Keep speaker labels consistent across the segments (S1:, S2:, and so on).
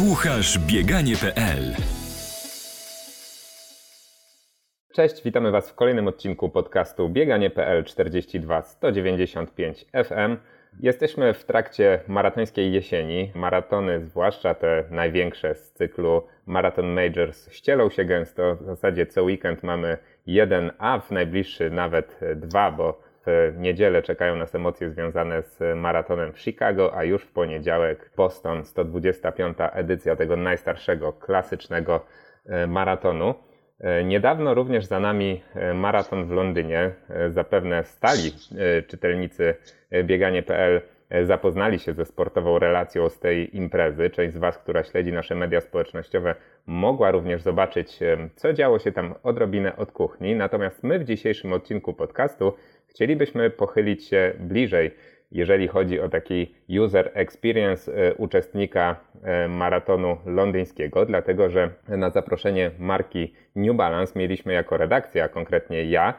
S1: Słuchasz bieganie.pl
S2: Cześć, witamy Was w kolejnym odcinku podcastu bieganie.pl 42 195 FM. Jesteśmy w trakcie maratońskiej jesieni. Maratony, zwłaszcza te największe z cyklu Marathon Majors, ścielą się gęsto. W zasadzie co weekend mamy jeden, a w najbliższy nawet dwa, bo w niedzielę czekają nas emocje związane z maratonem w Chicago, a już w poniedziałek Boston, 125. edycja tego najstarszego, klasycznego e, maratonu. E, niedawno również za nami e, maraton w Londynie. Zapewne stali czytelnicy bieganie.pl zapoznali się ze sportową relacją z tej imprezy. Część z Was, która śledzi nasze media społecznościowe, mogła również zobaczyć, co działo się tam odrobinę od kuchni. Natomiast my w dzisiejszym odcinku podcastu Chcielibyśmy pochylić się bliżej, jeżeli chodzi o taki user experience e, uczestnika e, maratonu londyńskiego, dlatego że na zaproszenie marki New Balance mieliśmy jako redakcja, a konkretnie ja, e,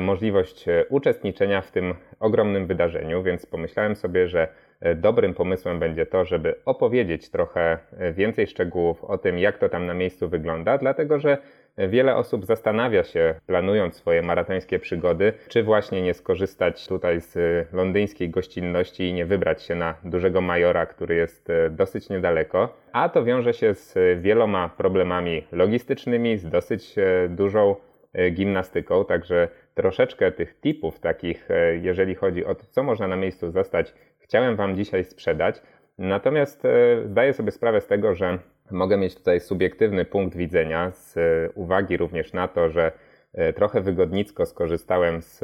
S2: możliwość uczestniczenia w tym ogromnym wydarzeniu, więc pomyślałem sobie, że dobrym pomysłem będzie to, żeby opowiedzieć trochę więcej szczegółów o tym, jak to tam na miejscu wygląda, dlatego że Wiele osób zastanawia się, planując swoje maratońskie przygody, czy właśnie nie skorzystać tutaj z londyńskiej gościnności i nie wybrać się na dużego majora, który jest e, dosyć niedaleko. A to wiąże się z wieloma problemami logistycznymi, z dosyć e, dużą e, gimnastyką, także troszeczkę tych tipów takich, jeżeli chodzi o to, co można na miejscu zostać, chciałem Wam dzisiaj sprzedać. Natomiast zdaję sobie sprawę z tego, że Mogę mieć tutaj subiektywny punkt widzenia z uwagi również na to, że e, trochę wygodnicko skorzystałem z,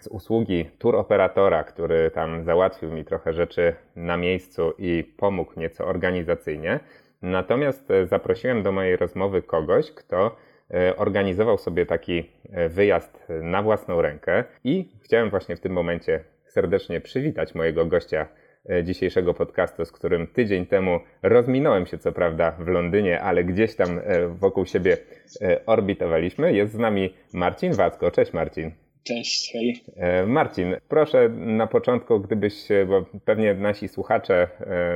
S2: z usługi tour operatora, który tam załatwił mi trochę rzeczy na miejscu i pomógł nieco organizacyjnie. Natomiast e, zaprosiłem do mojej rozmowy kogoś, kto e, organizował sobie taki wyjazd na własną rękę i chciałem właśnie w tym momencie serdecznie przywitać mojego gościa E, dzisiejszego podcastu, z którym tydzień temu rozminąłem się co prawda w Londynie, ale gdzieś tam e, wokół siebie e, orbitowaliśmy. Jest z nami Marcin Wacko. Cześć Marcin.
S3: Cześć, hej.
S2: Marcin, proszę na początku, gdybyś, bo pewnie nasi słuchacze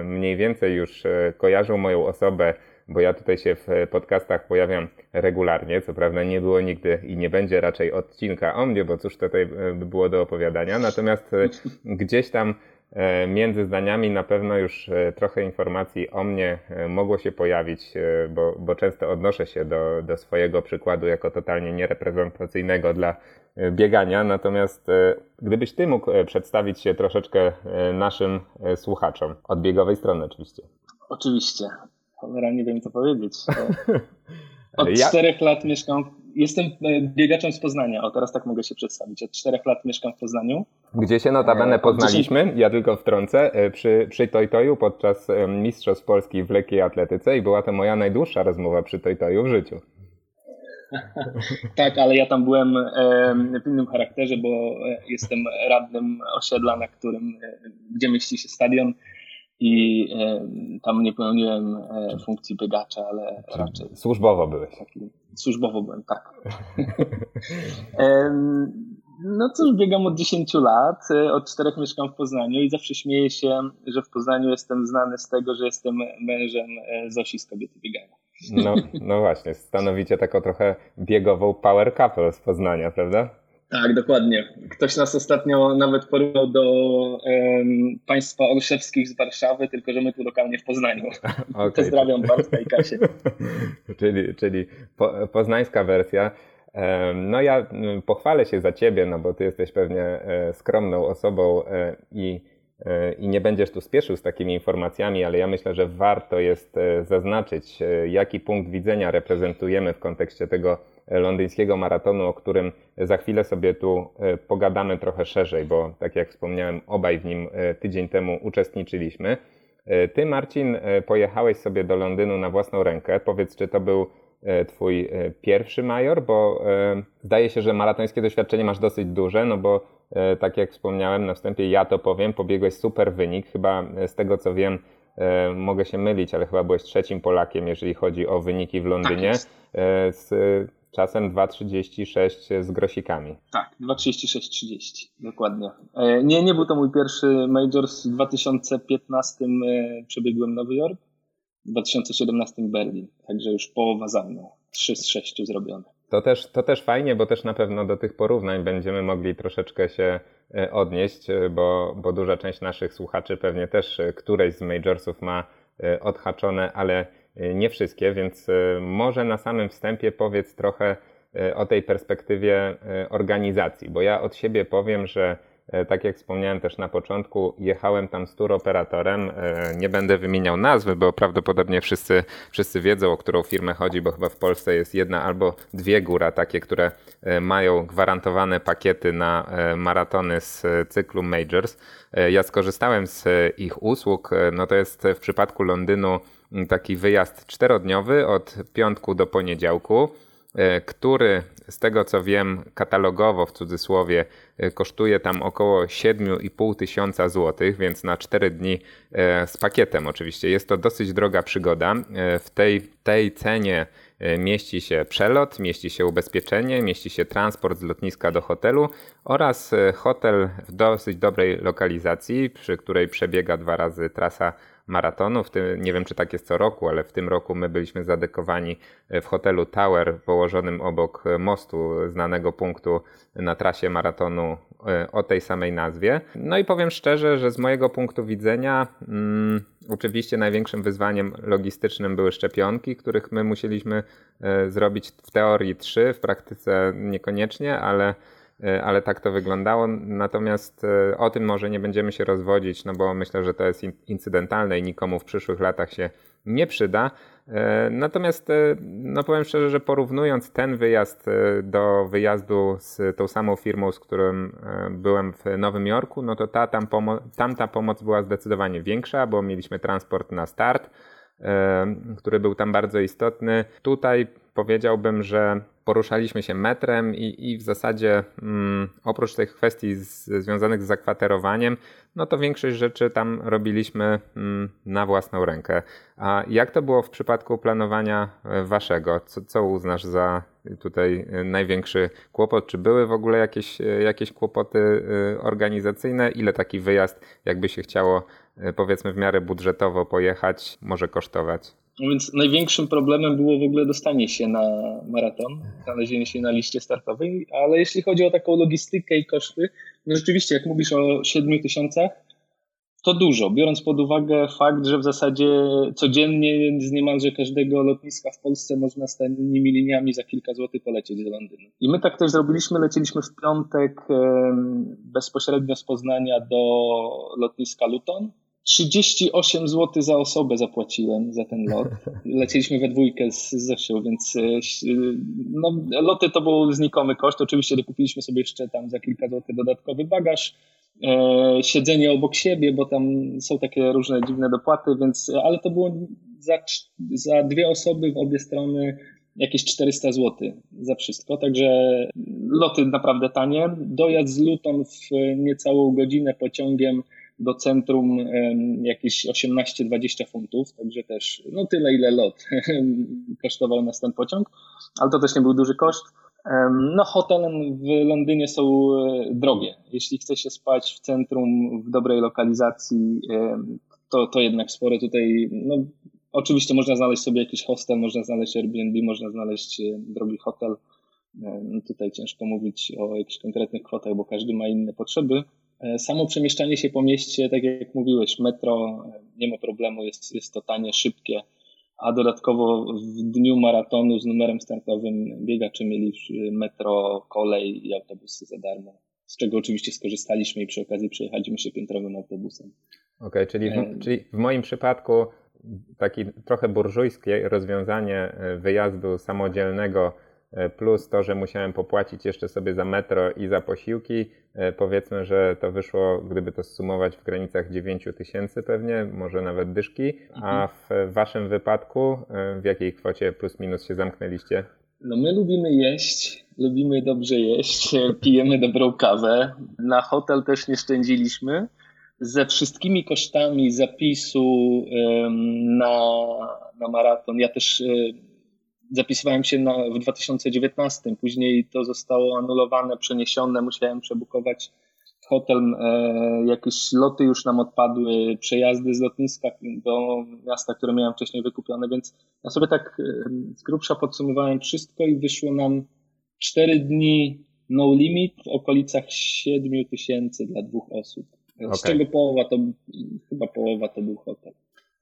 S2: mniej więcej już kojarzą moją osobę, bo ja tutaj się w podcastach pojawiam regularnie. Co prawda nie było nigdy i nie będzie raczej odcinka o mnie, bo cóż tutaj by było do opowiadania. Natomiast gdzieś tam E, między zdaniami na pewno już e, trochę informacji o mnie e, mogło się pojawić, bo, bo często odnoszę się do, do swojego przykładu jako totalnie niereprezentacyjnego dla biegania. Natomiast gdybyś ty mógł przedstawić się troszeczkę naszym słuchaczom, od biegowej strony oczywiście.
S3: Oczywiście. Cholera, nie wiem co powiedzieć. Od ja... czterech lat mieszkam jestem e, biegaczem z Poznania. O, teraz tak mogę się przedstawić. Od czterech lat mieszkam w Poznaniu.
S2: Gdzie się notabene e, poznaliśmy, ja tylko wtrącę, e, przy, przy Tojtoju podczas Mistrzostw Polski w lekkiej atletyce i była to moja najdłuższa rozmowa przy Tojtoju w życiu.
S3: tak, ale ja tam byłem w innym charakterze, bo jestem radnym osiedla, na którym, gdzie mieści się stadion i tam nie pełniłem funkcji biegacza, ale raczej...
S2: Służbowo byłeś.
S3: Taki, służbowo byłem, tak. no cóż, biegam od 10 lat, e, od 4 mieszkam w Poznaniu i zawsze śmieję się, że w Poznaniu jestem znany z tego, że jestem mężem e, Zosi z kobiety biegania.
S2: No, no właśnie, stanowicie taką trochę biegową power couple z Poznania, prawda?
S3: Tak, dokładnie. Ktoś nas ostatnio nawet porównał do um, państwa Olszewskich z Warszawy, tylko że my tu lokalnie w Poznaniu. Okay. Pozdrawiam Bartka i Kasię.
S2: czyli czyli po, poznańska wersja. No ja pochwalę się za ciebie, no bo ty jesteś pewnie e, skromną osobą e, i, e, i nie będziesz tu spieszył z takimi informacjami, ale ja myślę, że warto jest zaznaczyć, jaki punkt widzenia reprezentujemy w kontekście tego londyńskiego maratonu, o którym za chwilę sobie tu e, pogadamy trochę szerzej, bo tak jak wspomniałem, obaj w nim e, tydzień temu uczestniczyliśmy. E, ty, Marcin, pojechałeś sobie do Londynu na własną rękę. Powiedz, czy to był Twój pierwszy major, bo zdaje się, że maratońskie doświadczenie masz dosyć duże, no bo tak jak wspomniałem na wstępie, ja to powiem, pobiegłeś super wynik. Chyba z tego co wiem, mogę się mylić, ale chyba byłeś trzecim Polakiem, jeżeli chodzi o wyniki w Londynie. Tak z czasem 2,36 z grosikami.
S3: Tak, 2,36,30, dokładnie. E, nie, nie był to mój pierwszy major. W 2015 e, przebiegłem Nowy Jork w 2017 Berlin, także już połowa za mną, 3 z 6 zrobione.
S2: To też, to też fajnie, bo też na pewno do tych porównań będziemy mogli troszeczkę się e, odnieść, e, bo, bo duża część naszych słuchaczy pewnie też któreś z majorsów ma odhaczone, ale nie wszystkie, więc może na samym wstępie powiedz trochę o tej perspektywie organizacji, bo ja od siebie powiem, że tak jak wspomniałem też na początku, jechałem tam z tour operatorem. Nie będę wymieniał nazwy, bo prawdopodobnie wszyscy, wszyscy wiedzą, o którą firmę chodzi, bo chyba w Polsce jest jedna albo dwie góra takie, które mają gwarantowane pakiety na maratony z cyklu Majors. Ja skorzystałem z ich usług. No to jest w przypadku Londynu taki wyjazd czterodniowy od piątku do poniedziałku. E, który z tego co wiem katalogowo w cudzysłowie e, kosztuje tam około 7,5 tysiąca złotych, więc na 4 dni e, z pakietem oczywiście. Jest to dosyć droga przygoda. W tej, tej cenie mieści się przelot, mieści się ubezpieczenie, mieści się transport z lotniska do hotelu oraz hotel w dosyć dobrej lokalizacji, przy której przebiega dwa razy trasa maratonu. W tym, nie wiem, czy tak jest co roku, ale w tym roku my byliśmy zadekowani w hotelu Tower położonym obok mostu znanego punktu na trasie maratonu e, o tej samej nazwie. No i powiem szczerze, że z mojego punktu widzenia mm, oczywiście największym wyzwaniem logistycznym były szczepionki, których my musieliśmy e, zrobić w teorii trzy, w praktyce niekoniecznie, ale E, ale tak to wyglądało. Natomiast e, o tym może nie będziemy się rozwodzić, no bo myślę, że to jest incydentalne i nikomu w przyszłych latach się nie przyda. E, natomiast no powiem szczerze, że porównując ten wyjazd do wyjazdu z tą samą firmą, z którym byłem w Nowym Jorku, no to ta, tam pomo- tamta pomoc była zdecydowanie większa, bo mieliśmy transport na start, który był tam bardzo istotny. Tutaj powiedziałbym, że poruszaliśmy się metrem i, i w zasadzie mm, oprócz tych kwestii z, związanych z zakwaterowaniem, no to większość rzeczy tam robiliśmy mm, na własną rękę. A jak to było w przypadku planowania e, waszego? Co, co uznasz za tutaj e, największy kłopot? Czy były w ogóle jakieś, e, jakieś kłopoty organizacyjne? Ile taki wyjazd, jakby się chciało powiedzmy w miarę budżetowo pojechać, może kosztować?
S3: No więc największym problemem było w ogóle dostanie się na maraton, znalezienie się na liście startowej, ale jeśli chodzi o taką logistykę i koszty, no rzeczywiście, jak mówisz o 7 tysiącach, to dużo, biorąc pod uwagę fakt, że w zasadzie codziennie z niemalże każdego lotniska w Polsce można z tanimi liniami za kilka złotych polecieć do Londynu. I my tak też zrobiliśmy, leciliśmy w piątek bezpośrednio z Poznania do lotniska Luton, 38 zł za osobę zapłaciłem za ten lot. Lecieliśmy we dwójkę z, Zosią, więc e, no, loty to był znikomy koszt. Oczywiście dokupiliśmy sobie jeszcze tam za kilka złotych dodatkowy bagaż, e, siedzenie obok siebie, bo tam są takie różne dziwne dopłaty, więc, ale to było za, za dwie osoby w obie strony jakieś 400 zł za wszystko, także loty naprawdę tanie. Dojazd z Luton w niecałą godzinę pociągiem do centrum jakieś 18-20 funtów, także też no tyle, ile lot kosztował nas ten pociąg, ale to też nie był duży koszt. No, hotele w Londynie są e, drogie. Jeśli chce się spać w centrum, w dobrej lokalizacji, to, to jednak sporo tutaj, no, oczywiście można znaleźć sobie jakiś hostel, można znaleźć Airbnb, można znaleźć e, drogi hotel. Tutaj ciężko mówić o jakichś konkretnych kwotach, bo każdy ma inne potrzeby. E, samo przemieszczanie się po mieście, tak jak mówiłeś, metro e, nie ma problemu, jest, jest to tanie, szybkie, a dodatkowo w dniu maratonu z numerem startowym biegacze mieli metro, kolej i autobusy za darmo, z czego oczywiście skorzystaliśmy i przy okazji przejechaliśmy się piętrowym autobusem.
S2: Okej, okay, czyli, w, czyli w moim przypadku takie trochę burżujskie rozwiązanie e, wyjazdu samodzielnego E, plus to, że musiałem popłacić jeszcze sobie za metro i za posiłki, e, powiedzmy, że to wyszło, gdyby to sumować w granicach 9 tysięcy pewnie, może nawet dyszki, a mhm. w waszym wypadku e, w jakiej kwocie plus minus się zamknęliście?
S3: No my lubimy jeść, lubimy dobrze jeść, pijemy dobrą kawę. Na hotel też nie szczędziliśmy. Ze wszystkimi kosztami zapisu na, na maraton, ja też zapisywałem się na, w 2019, później to zostało anulowane, przeniesione, musiałem przebukować hotel, e, jakieś loty już nam odpadły, przejazdy z lotniska do miasta, które miałem wcześniej wykupione, więc ja sobie tak e, z grubsza podsumowałem wszystko i wyszło nam 4 dni no limit w okolicach 7 tysięcy dla dwóch osób. Z okay. czego połowa to, chyba połowa to był hotel.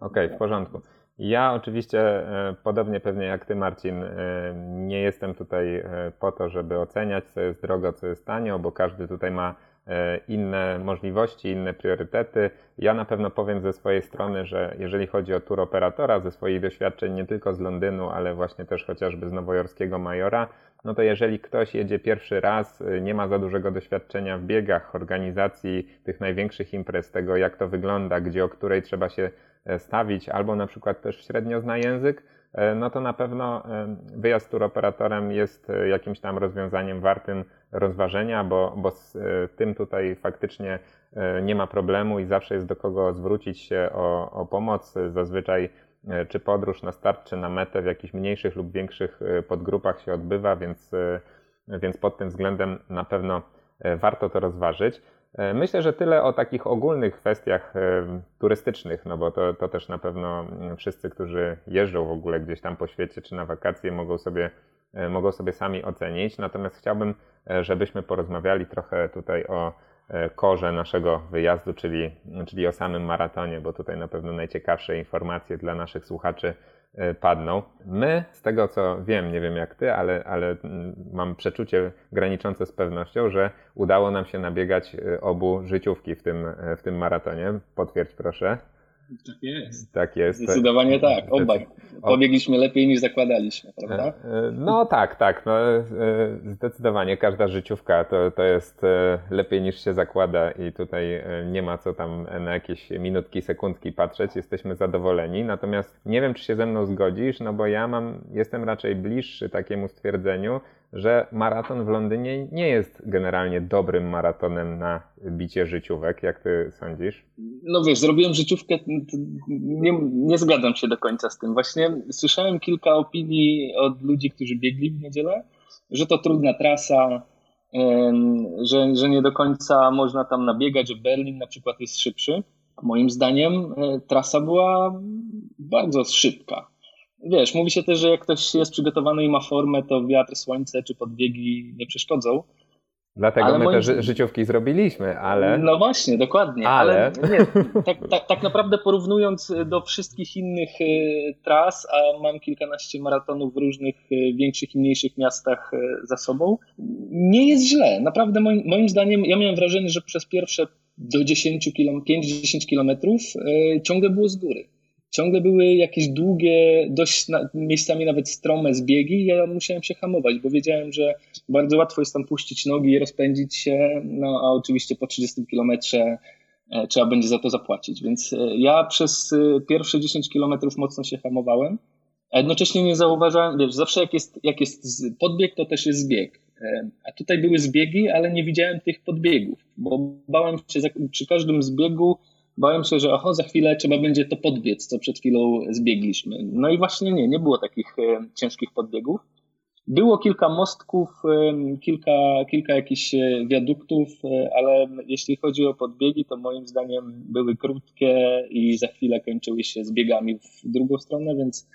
S2: Okej, okay, w porządku. Ja oczywiście, e, podobnie pewnie jak Ty, Marcin, e, nie jestem tutaj e, po to, żeby oceniać, co jest drogo, co jest tanio, bo każdy tutaj ma inne możliwości, inne priorytety. Ja na pewno powiem ze swojej strony, że jeżeli chodzi o tour operatora, ze swoich doświadczeń nie tylko z Londynu, ale właśnie też chociażby z nowojorskiego Majora, no to jeżeli ktoś jedzie pierwszy raz, nie ma za dużego doświadczenia w biegach, organizacji tych największych imprez, tego jak to wygląda, gdzie o której trzeba się stawić, albo na przykład też średnio zna język, e, no to na pewno e, wyjazd turoperatorem jest jakimś tam rozwiązaniem wartym rozważenia, bo, bo z tym tutaj faktycznie nie ma problemu i zawsze jest do kogo zwrócić się o, o pomoc. Zazwyczaj czy podróż na start, czy na metę w jakichś mniejszych lub większych podgrupach się odbywa, więc, więc pod tym względem na pewno warto to rozważyć. E, myślę, że tyle o takich ogólnych kwestiach e, turystycznych, no bo to, to też na pewno mm, wszyscy, którzy jeżdżą w ogóle gdzieś tam po świecie czy na wakacje, mogą sobie, e, mogą sobie sami ocenić. Natomiast chciałbym, żebyśmy porozmawiali trochę tutaj o korze naszego wyjazdu, czyli, czyli o samym maratonie, bo tutaj na pewno najciekawsze informacje dla naszych słuchaczy padną. My, z tego co wiem, nie wiem jak ty, ale, ale mm, mam przeczucie graniczące z pewnością, że udało nam się nabiegać e, obu życiówki w tym, e, w tym maratonie. Potwierdź proszę.
S3: Tak jest.
S2: Tak jest.
S3: Zdecydowanie tak, obaj. Pobiegliśmy lepiej niż zakładaliśmy, prawda?
S2: No tak, tak. No, zdecydowanie każda życiówka to, to jest lepiej niż się zakłada i tutaj nie ma co tam na jakieś minutki, sekundki patrzeć. Jesteśmy zadowoleni. Natomiast nie wiem, czy się ze mną zgodzisz, no bo ja mam, jestem raczej bliższy takiemu stwierdzeniu, że maraton w Londynie nie jest generalnie dobrym maratonem na bicie życiówek, jak ty sądzisz?
S3: No wiesz, zrobiłem życiówkę, nie, nie zgadzam się do końca z tym. Właśnie słyszałem kilka opinii od ludzi, którzy biegli w niedzielę, że to trudna trasa, że, że nie do końca można tam nabiegać, że Berlin na przykład jest szybszy. Moim zdaniem e, trasa była bardzo szybka wiesz, mówi się też, że jak ktoś jest przygotowany i ma formę, to wiatr, słońce czy podbiegi nie przeszkodzą.
S2: Dlatego ale my moim... te życiówki zrobiliśmy, ale.
S3: No właśnie, dokładnie. Ale, ale nie, tak, tak, tak, naprawdę porównując do wszystkich innych y, tras, a mam kilkanaście maratonów w różnych y, większych i mniejszych miastach y, za sobą, nie jest źle. Naprawdę moim, moim zdaniem, ja miałem wrażenie, że przez pierwsze do 10 km, 5-10 kilometrów ciągle było z góry ciągle były jakieś długie, dość na, miejscami nawet strome zbiegi ja musiałem się hamować, bo wiedziałem, że bardzo łatwo jest tam puścić nogi i rozpędzić się, no a oczywiście po 30 kilometrze e, trzeba będzie za to zapłacić. Więc e, ja przez e, pierwsze 10 kilometrów mocno się hamowałem, a jednocześnie nie zauważałem, wiesz, zawsze jak jest, jak jest podbieg, to też jest zbieg. A tutaj były zbiegi, ale nie widziałem tych podbiegów, bo bałem się przy każdym zbiegu bałem się, że oho, za chwilę trzeba będzie to podbiec, co przed chwilą zbiegliśmy. No i właśnie nie, nie było takich e, ciężkich podbiegów. Było kilka mostków, e, kilka, kilka jakichś e, wiaduktów, ale jeśli chodzi o podbiegi, to moim zdaniem były krótkie i za chwilę kończyły się zbiegami w drugą stronę, więc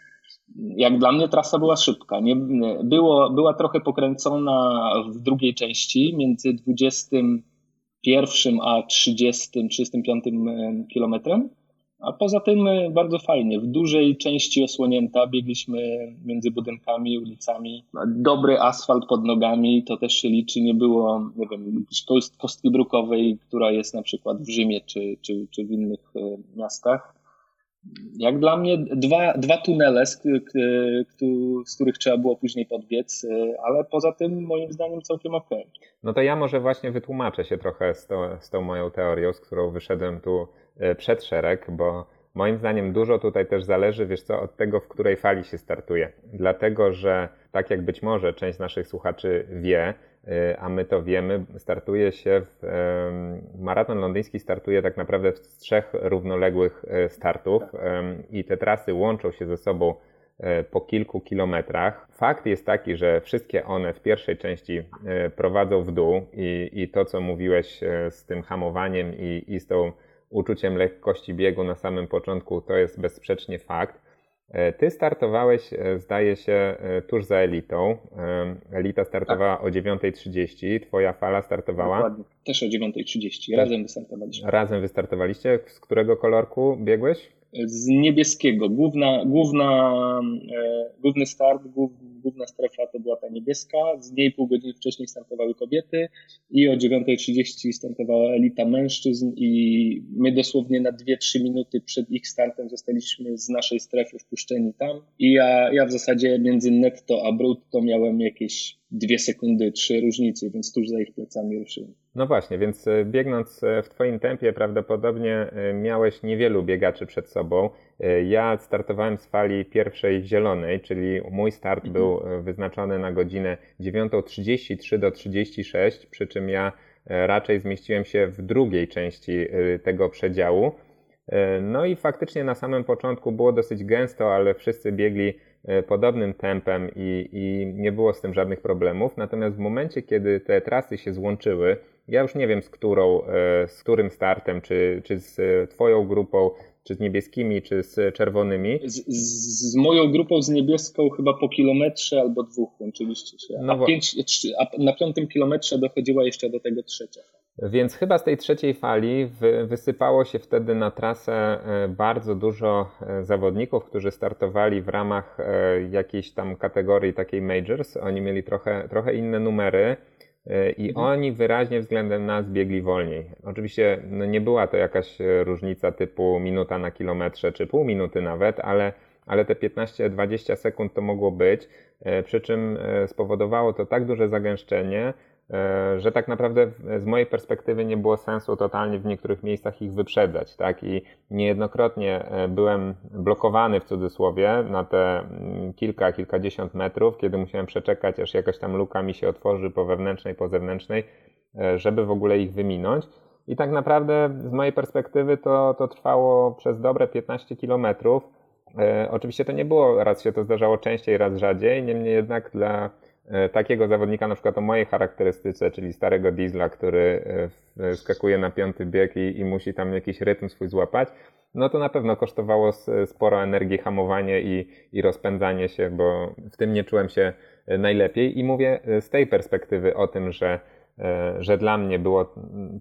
S3: jak dla mnie trasa była szybka. Nie, było, była trochę pokręcona w drugiej części między 20 pierwszym a 30, 35 e, kilometrem. A poza tym e, bardzo fajnie, w dużej części osłonięta, biegliśmy między budynkami, ulicami. Dobry asfalt pod nogami, to też się liczy, nie było, nie wiem, jakiejś kostki brukowej, która jest na przykład w Rzymie czy, czy, czy w innych e, miastach. Jak dla mnie dwa, dwa tunele, z, z których trzeba było później podbiec, ale poza tym moim zdaniem całkiem ok.
S2: No to ja może właśnie wytłumaczę się trochę z, to, z tą moją teorią, z którą wyszedłem tu e, przed szereg, bo moim zdaniem dużo tutaj też zależy, wiesz co, od tego, w której fali się startuje. Dlatego, że tak jak być może część naszych słuchaczy wie, a my to wiemy, startuje się w, maraton londyński startuje tak naprawdę z trzech równoległych e, startów i te trasy łączą się ze sobą po kilku kilometrach. Fakt jest taki, że wszystkie one w pierwszej części prowadzą w dół i, i to, co mówiłeś z tym hamowaniem i, i z tą uczuciem lekkości biegu na samym początku, to jest bezsprzecznie fakt. E, ty startowałeś, e, zdaje się, e, tuż za elitą. Elita startowała tak. o 9.30, twoja fala startowała?
S3: Dokładnie. Też o 9.30, razem wystartowaliśmy.
S2: Razem wystartowaliście. Z którego kolorku biegłeś?
S3: Z niebieskiego. Główna, główna, główny start, główna strefa to była ta niebieska. Z niej pół godziny wcześniej startowały kobiety i o 9.30 startowała elita mężczyzn i my dosłownie na 2-3 minuty przed ich startem zostaliśmy z naszej strefy wpuszczeni tam i ja, ja w zasadzie między netto a brutto miałem jakieś dwie sekundy, trzy różnicy, więc tuż za ich plecami ruszyłem.
S2: No właśnie, więc e, biegnąc e, w Twoim tempie prawdopodobnie e, miałeś niewielu biegaczy przed sobą. Ja startowałem z fali pierwszej zielonej, czyli mój start mhm. był wyznaczony na godzinę 9.33 do 36, przy czym ja raczej zmieściłem się w drugiej części tego przedziału. No i faktycznie na samym początku było dosyć gęsto, ale wszyscy biegli E, podobnym tempem i, i nie było z tym żadnych problemów. Natomiast w momencie, kiedy te trasy się złączyły, ja już nie wiem z którą, e, z którym startem, czy, czy z Twoją grupą, czy z niebieskimi, czy z czerwonymi.
S3: Z, z, z, moją grupą z niebieską chyba po kilometrze albo dwóch łączyliście się. No a, pięć, a na piątym kilometrze dochodziła jeszcze do tego trzecia.
S2: Więc chyba z tej trzeciej fali wysypało się wtedy na trasę e, bardzo dużo e, zawodników, którzy startowali w ramach e, jakiejś tam kategorii takiej majors. Oni mieli trochę, trochę inne numery i mhm. oni wyraźnie względem nas biegli wolniej. Oczywiście no nie była to jakaś różnica typu minuta na kilometrze czy pół minuty nawet, ale, ale te 15-20 sekund to mogło być, przy czym spowodowało to tak duże zagęszczenie, E, że tak naprawdę z mojej perspektywy nie było sensu totalnie w niektórych miejscach ich wyprzedzać, tak? I niejednokrotnie e, byłem blokowany w cudzysłowie na te mm, kilka, kilkadziesiąt metrów, kiedy musiałem przeczekać, aż jakaś tam luka mi się otworzy po wewnętrznej, po zewnętrznej, e, żeby w ogóle ich wyminąć. I tak naprawdę z mojej perspektywy to, to trwało przez dobre 15 kilometrów. Oczywiście to nie było, raz się to zdarzało częściej, raz rzadziej, niemniej jednak dla E, takiego zawodnika na przykład o mojej charakterystyce, czyli starego diesla, który e, skakuje na piąty bieg i, i, musi tam jakiś rytm swój złapać, no to na pewno kosztowało sporo energii hamowanie i, i rozpędzanie się, bo w tym nie czułem się e, najlepiej i mówię z tej perspektywy o tym, że że dla mnie było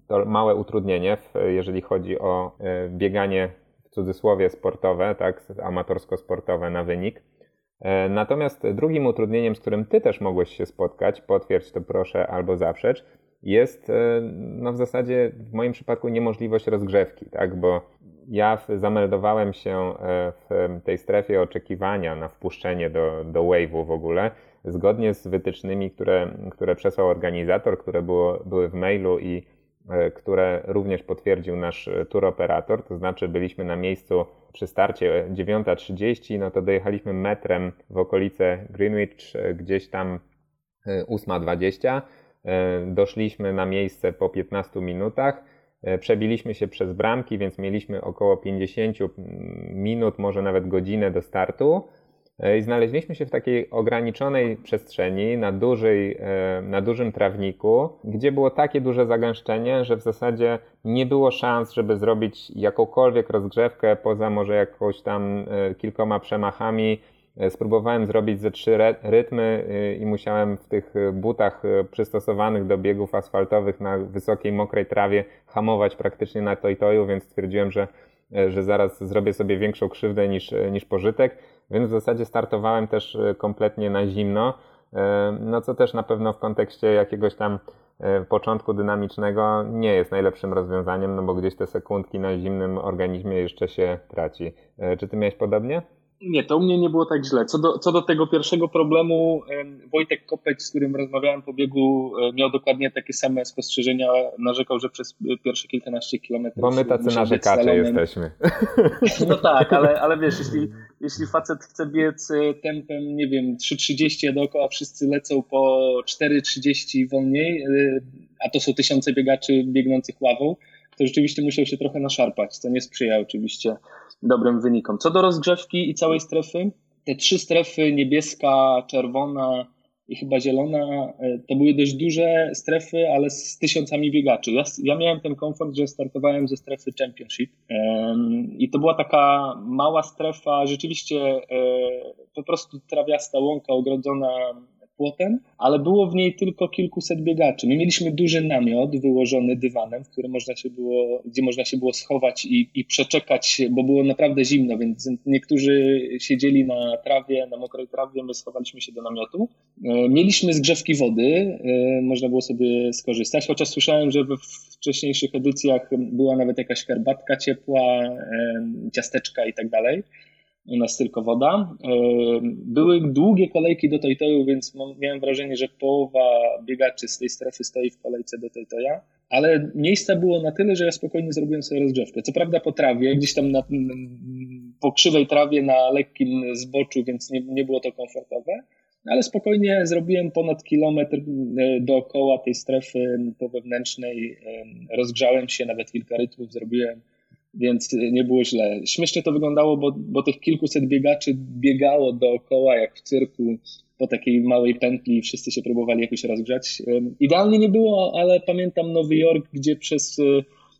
S2: to małe utrudnienie, jeżeli chodzi o bieganie w cudzysłowie sportowe, tak, amatorsko-sportowe na wynik. E, natomiast drugim utrudnieniem, z którym ty też mogłeś się spotkać, potwierdź to proszę albo zaprzecz, jest e, no w zasadzie w moim przypadku niemożliwość rozgrzewki, tak? bo ja zameldowałem się e, w tej strefie oczekiwania na wpuszczenie do, do wave'u w ogóle, zgodnie z wytycznymi, które, które przesłał organizator, które było, były w mailu i które również potwierdził nasz tour operator, to znaczy byliśmy na miejscu przy starcie 9.30, no to dojechaliśmy metrem w okolice Greenwich, e, gdzieś tam 8.20. E, doszliśmy na miejsce po 15 minutach. Przebiliśmy się przez bramki, więc mieliśmy około 50 minut, może nawet godzinę do startu. E, I znaleźliśmy się w takiej ograniczonej przestrzeni, na, dużej, e, na dużym trawniku, gdzie było takie duże zagęszczenie, że w zasadzie nie było szans, żeby zrobić jakąkolwiek rozgrzewkę poza może jakąś tam e, kilkoma przemachami. Spróbowałem zrobić ze trzy rytmy i musiałem w tych butach przystosowanych do biegów asfaltowych na wysokiej, mokrej trawie hamować praktycznie na toj-toju, więc stwierdziłem, że, że zaraz zrobię sobie większą krzywdę niż, niż pożytek więc w zasadzie startowałem też e, kompletnie na zimno, e, no co też na pewno w kontekście jakiegoś tam e, początku dynamicznego nie jest najlepszym rozwiązaniem, no bo gdzieś te sekundki na zimnym organizmie jeszcze się traci. Czy ty miałeś podobnie?
S3: Nie, to u mnie nie było tak źle. Co do, co do tego pierwszego problemu, Wojtek Kopeć, z którym rozmawiałem po biegu, miał dokładnie takie same spostrzeżenia. Narzekał, że przez pierwsze kilkanaście kilometrów.
S2: Bo my tacy narzekacze jesteśmy.
S3: No tak, ale, ale wiesz, jeśli, jeśli facet chce biec e, tempem, nie wiem, 3,30, a dookoła wszyscy lecą po 4,30 wolniej, e, a to są tysiące biegaczy biegnących ławą, to rzeczywiście musiał się trochę naszarpać, co nie sprzyja oczywiście dobrym wynikom. Co do rozgrzewki i całej strefy, te trzy strefy niebieska, czerwona i chyba zielona, e, to były dość duże strefy, ale z tysiącami biegaczy. Ja, ja miałem ten komfort, że startowałem ze strefy Championship i to była taka mała strefa, rzeczywiście e, po prostu trawiasta łąka ogrodzona płotem, ale było w niej tylko kilkuset biegaczy. My mieliśmy duży namiot wyłożony dywanem, w którym można się było, gdzie można się było schować i, i przeczekać, bo było naprawdę zimno, więc niektórzy siedzieli na trawie, na mokrej trawie, my schowaliśmy się do namiotu. E, mieliśmy zgrzewki wody, e, można było sobie skorzystać, chociaż słyszałem, że we wcześniejszych edycjach była nawet jakaś herbatka ciepła, e, ciasteczka i tak dalej u nas tylko woda. Były długie kolejki do Toytoju, więc miałem wrażenie, że połowa biegaczy z tej strefy stoi w kolejce do Toytoja, ale miejsca było na tyle, że ja spokojnie zrobiłem sobie rozgrzewkę. Co prawda po trawie, gdzieś tam na, po krzywej trawie na lekkim zboczu, więc nie, nie było to komfortowe, ale spokojnie zrobiłem ponad kilometr e, dookoła tej strefy po wewnętrznej, rozgrzałem się, nawet kilka rytmów zrobiłem więc nie było źle. Śmiesznie to wyglądało, bo, bo tych kilkuset biegaczy biegało dookoła jak w cyrku po takiej małej pętli i wszyscy się próbowali jakoś rozgrzać. Idealnie nie było, ale pamiętam Nowy Jork, gdzie przez e,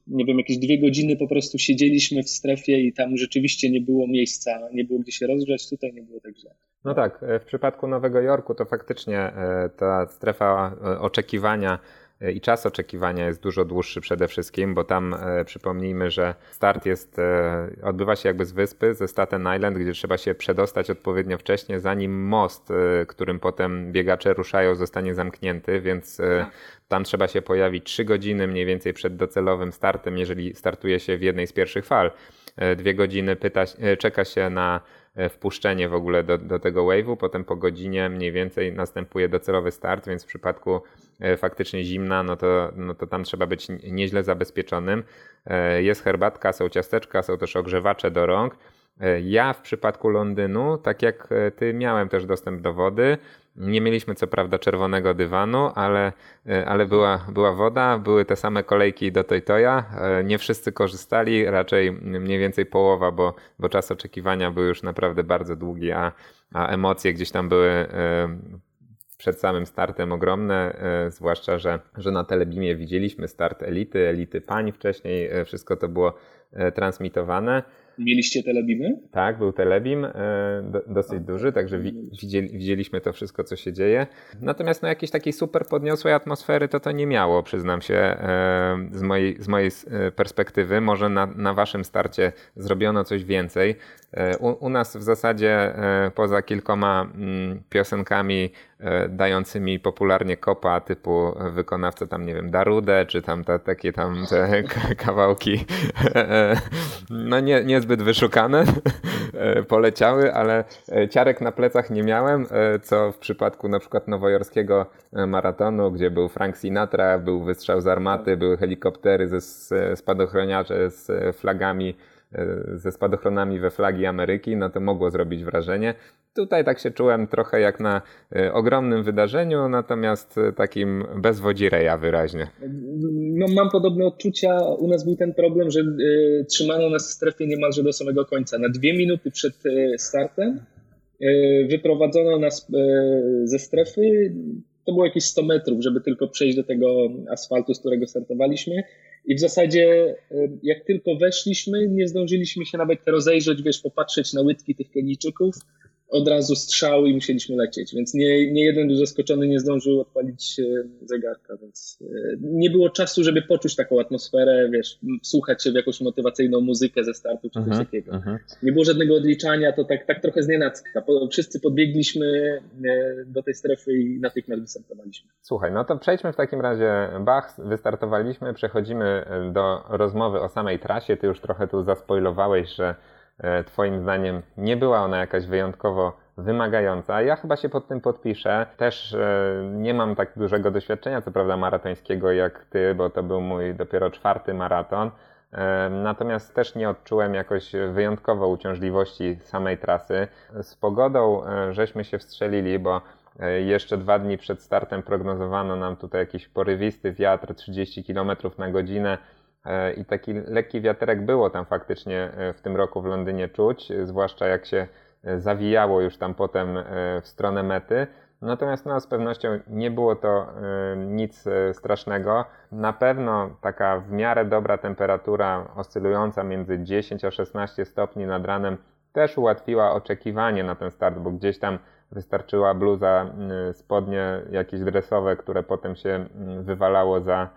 S3: nie wiem, jakieś dwie godziny po prostu siedzieliśmy w strefie i tam rzeczywiście nie było miejsca, nie było gdzie się rozgrzać, tutaj nie było tak źle.
S2: No tak, e, w przypadku Nowego Jorku to faktycznie ta strefa oczekiwania i czas oczekiwania jest dużo dłuższy przede wszystkim, bo tam e, przypomnijmy, że start jest, e, odbywa się jakby z wyspy, ze Staten Island, gdzie trzeba się przedostać odpowiednio wcześnie, zanim most, e, którym potem biegacze ruszają, zostanie zamknięty, więc tak. tam trzeba się pojawić 3 godziny mniej więcej przed docelowym startem, jeżeli startuje się w jednej z pierwszych fal. Dwie godziny pyta, czeka się na wpuszczenie w ogóle do, do tego wave'u, potem po godzinie mniej więcej następuje docelowy start, więc w przypadku E, faktycznie zimna, no to, no to tam trzeba być nieźle zabezpieczonym. E, jest herbatka, są ciasteczka, są też ogrzewacze do rąk. E, ja w przypadku Londynu, tak jak ty, miałem też dostęp do wody. Nie mieliśmy co prawda czerwonego dywanu, ale, ale była, była woda, były te same kolejki do Toytoja. Nie wszyscy korzystali, raczej mniej więcej połowa, bo, bo czas oczekiwania był już naprawdę bardzo długi, a, a emocje gdzieś tam były przed samym startem ogromne, e, zwłaszcza, że, że na Telebimie widzieliśmy start elity, elity pań wcześniej, e, wszystko to było e, transmitowane.
S3: Mieliście telebimy?
S2: Tak, był telebim, e, dosyć duży, także widzieli, widzieliśmy to wszystko, co się dzieje. Natomiast no, jakiejś takiej super podniosłej atmosfery to to nie miało, przyznam się, e, z mojej, z mojej e, perspektywy. Może na, na waszym starcie zrobiono coś więcej. U, u nas w zasadzie poza kilkoma mm, piosenkami dającymi popularnie kopa typu wykonawca tam, nie wiem, Darudę, czy tam te, takie tam te kawałki no nie, niezbyt zbyt wyszukane e, poleciały, ale e, ciarek na plecach nie miałem, e, co w przypadku na przykład nowojorskiego maratonu, gdzie był Frank Sinatra, był wystrzał z armaty, były helikoptery ze spadochroniarze z flagami ze spadochronami we flagi Ameryki, no to mogło zrobić wrażenie. Tutaj tak się czułem trochę jak na e, ogromnym wydarzeniu, natomiast e, takim bez wodzireja wyraźnie.
S3: No, mam podobne odczucia. U nas był ten problem, że y, trzymano nas w strefie niemalże do samego końca. Na dwie minuty przed startem y, wyprowadzono nas ze strefy. To było jakieś 100 metrów, żeby tylko przejść do tego asfaltu, z którego startowaliśmy. I w zasadzie, jak tylko weszliśmy, nie zdążyliśmy się nawet rozejrzeć, wiesz, popatrzeć na łydki tych Kenijczyków od razu strzał i musieliśmy lecieć, więc nie, nie jeden był zaskoczony, nie zdążył odpalić e, zegarka, więc e, nie było czasu, żeby poczuć taką atmosferę, wiesz, słuchać się w jakąś motywacyjną muzykę ze startu czy coś mhm, takiego. Mhm. Nie było żadnego odliczania, to tak, tak trochę znienacka. Wszyscy podbiegliśmy e, do tej strefy i natychmiast wystartowaliśmy.
S2: Słuchaj, no to przejdźmy w takim razie, Bach, wystartowaliśmy, przechodzimy do rozmowy o samej trasie. Ty już trochę tu zaspoilowałeś, że twoim zdaniem nie była ona jakaś wyjątkowo wymagająca. Ja chyba się pod tym podpiszę. Też e, nie mam tak dużego doświadczenia, co prawda, maratońskiego jak ty, bo to był mój dopiero czwarty maraton. E, natomiast też nie odczułem jakoś wyjątkowo uciążliwości samej trasy. Z pogodą żeśmy się wstrzelili, bo jeszcze dwa dni przed startem prognozowano nam tutaj jakiś porywisty wiatr 30 km na godzinę E, I taki lekki wiaterek było tam faktycznie e, w tym roku w Londynie czuć, zwłaszcza jak się zawijało już tam potem w stronę mety. Natomiast no, z pewnością nie było to nic strasznego. Na pewno taka w miarę dobra temperatura oscylująca między 10 a 16 stopni nad ranem też ułatwiła oczekiwanie na ten start, bo gdzieś tam wystarczyła bluza, spodnie jakieś dresowe, które potem się wywalało za,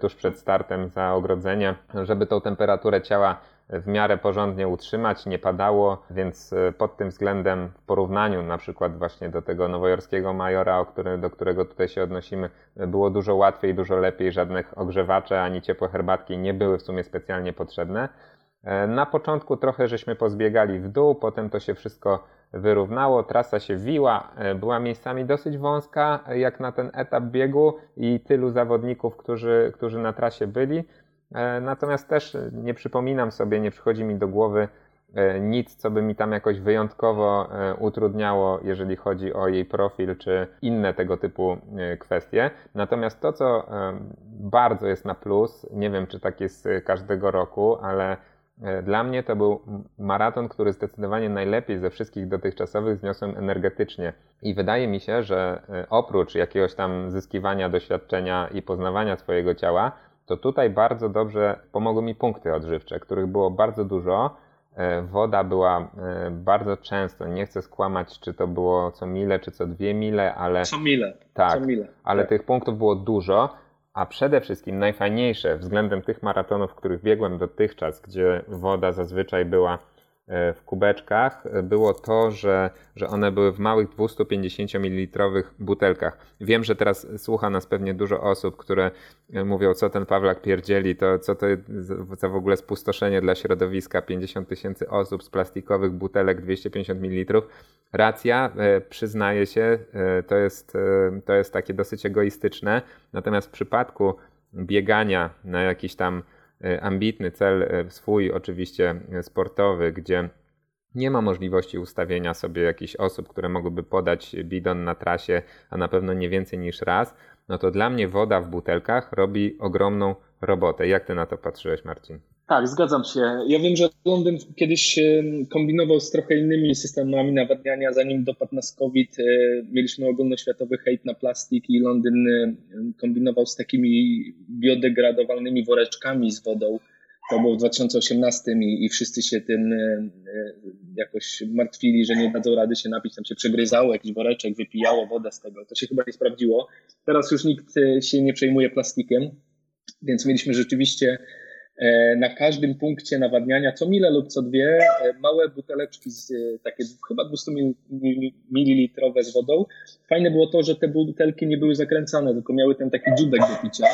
S2: tuż przed startem za ogrodzenie, żeby tą temperaturę ciała w miarę porządnie utrzymać, nie padało, więc pod tym względem w porównaniu na przykład właśnie do tego nowojorskiego majora, do którego tutaj się odnosimy, było dużo łatwiej, dużo lepiej, żadnych ogrzewaczy ani ciepłe herbatki nie były w sumie specjalnie potrzebne. E, na początku trochę żeśmy pozbiegali w dół, potem to się wszystko wyrównało, trasa się wiła, e, była miejscami dosyć wąska, jak na ten etap biegu i tylu zawodników, którzy, którzy na trasie byli. E, natomiast też nie przypominam sobie, nie przychodzi mi do głowy nic, co by mi tam jakoś wyjątkowo utrudniało, jeżeli chodzi o jej profil czy inne tego typu kwestie. Natomiast to, co bardzo jest na plus, nie wiem czy tak jest każdego roku, ale E, dla mnie to był maraton, który zdecydowanie najlepiej ze wszystkich dotychczasowych zniosłem energetycznie. I wydaje mi się, że e, oprócz jakiegoś tam zyskiwania doświadczenia i poznawania swojego ciała, to tutaj bardzo dobrze pomogły mi punkty odżywcze, których było bardzo dużo. E, woda była bardzo często, nie chcę skłamać, czy to było co mile, czy co dwie mile, ale.
S3: Co mile.
S2: Tak,
S3: co mile.
S2: ale
S3: tak.
S2: tych punktów było dużo a przede wszystkim najfajniejsze względem tych maratonów, których biegłem dotychczas, gdzie woda zazwyczaj była w kubeczkach e, było to, że, że one były w małych 250 ml butelkach. Wiem, że teraz słucha nas pewnie dużo osób, które e, mówią, co ten Pawlak pierdzieli, to co to za w ogóle spustoszenie dla środowiska, 50 tysięcy osób z plastikowych butelek 250 ml. Racja, przyznaję się, to jest, to jest takie dosyć egoistyczne, natomiast w przypadku biegania na jakiś tam E, ambitny cel e, swój, oczywiście e, sportowy, gdzie nie ma możliwości ustawienia sobie jakichś osób, które mogłyby podać bidon na trasie, a na pewno nie więcej niż raz, no to dla mnie woda w butelkach robi ogromną robotę. Jak ty na to patrzyłeś, Marcin?
S3: Tak, zgadzam się. Ja wiem, że Londyn kiedyś kombinował z trochę innymi systemami nawadniania, zanim dopadł nas COVID. E, mieliśmy ogólnoświatowy hejt na plastik i Londyn e, kombinował z takimi biodegradowalnymi woreczkami z wodą. To było w 2018 i, wszyscy się tym e, jakoś martwili, że nie dadzą rady się napić. Tam się przegryzało jakiś woreczek, wypijało wodę z tego. To się chyba nie sprawdziło. Teraz już nikt się nie przejmuje plastikiem, więc mieliśmy rzeczywiście na każdym punkcie nawadniania, co mile lub co dwie, e, małe buteleczki, z, e, takie chyba 200 ml z wodą. Fajne było to, że te butelki nie były zakręcane, tylko miały ten taki dziubek do picia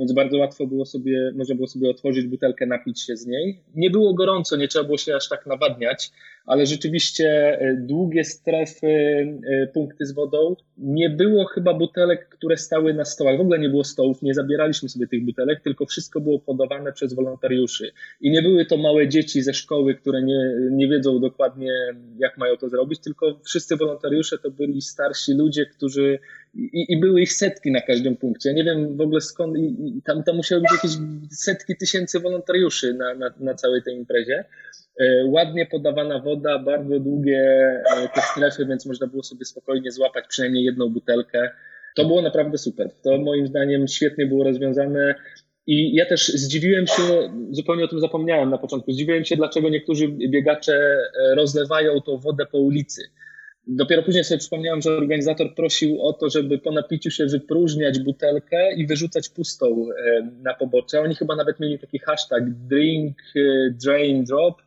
S3: więc bardzo łatwo było sobie, można było sobie otworzyć butelkę, napić się z niej. Nie było gorąco, nie trzeba było się aż tak nawadniać, ale rzeczywiście e, długie strefy, e, punkty z wodą. Nie było chyba butelek, które stały na stołach. W ogóle nie było stołów, nie zabieraliśmy sobie tych butelek, tylko wszystko było podawane przez wolontariuszy. I nie były to małe dzieci ze szkoły, które nie, nie wiedzą dokładnie, jak mają to zrobić, tylko wszyscy wolontariusze to byli starsi ludzie, którzy i, i były ich setki na każdym punkcie. Nie wiem w ogóle skąd, i, i tam, tam musiały być jakieś setki tysięcy wolontariuszy na, na, na całej tej imprezie. E, ładnie podawana woda, bardzo długie e, te strefy, więc można było sobie spokojnie złapać przynajmniej jedną butelkę. To było naprawdę super. To moim zdaniem świetnie było rozwiązane. I ja też zdziwiłem się, zupełnie o tym zapomniałem na początku, zdziwiłem się, dlaczego niektórzy biegacze e, rozlewają tą wodę po ulicy. Dopiero później sobie przypomniałem, że organizator prosił o to, żeby po napiciu się wypróżniać butelkę i wyrzucać pustą na pobocze. Oni chyba nawet mieli taki hashtag drink, drain, drop,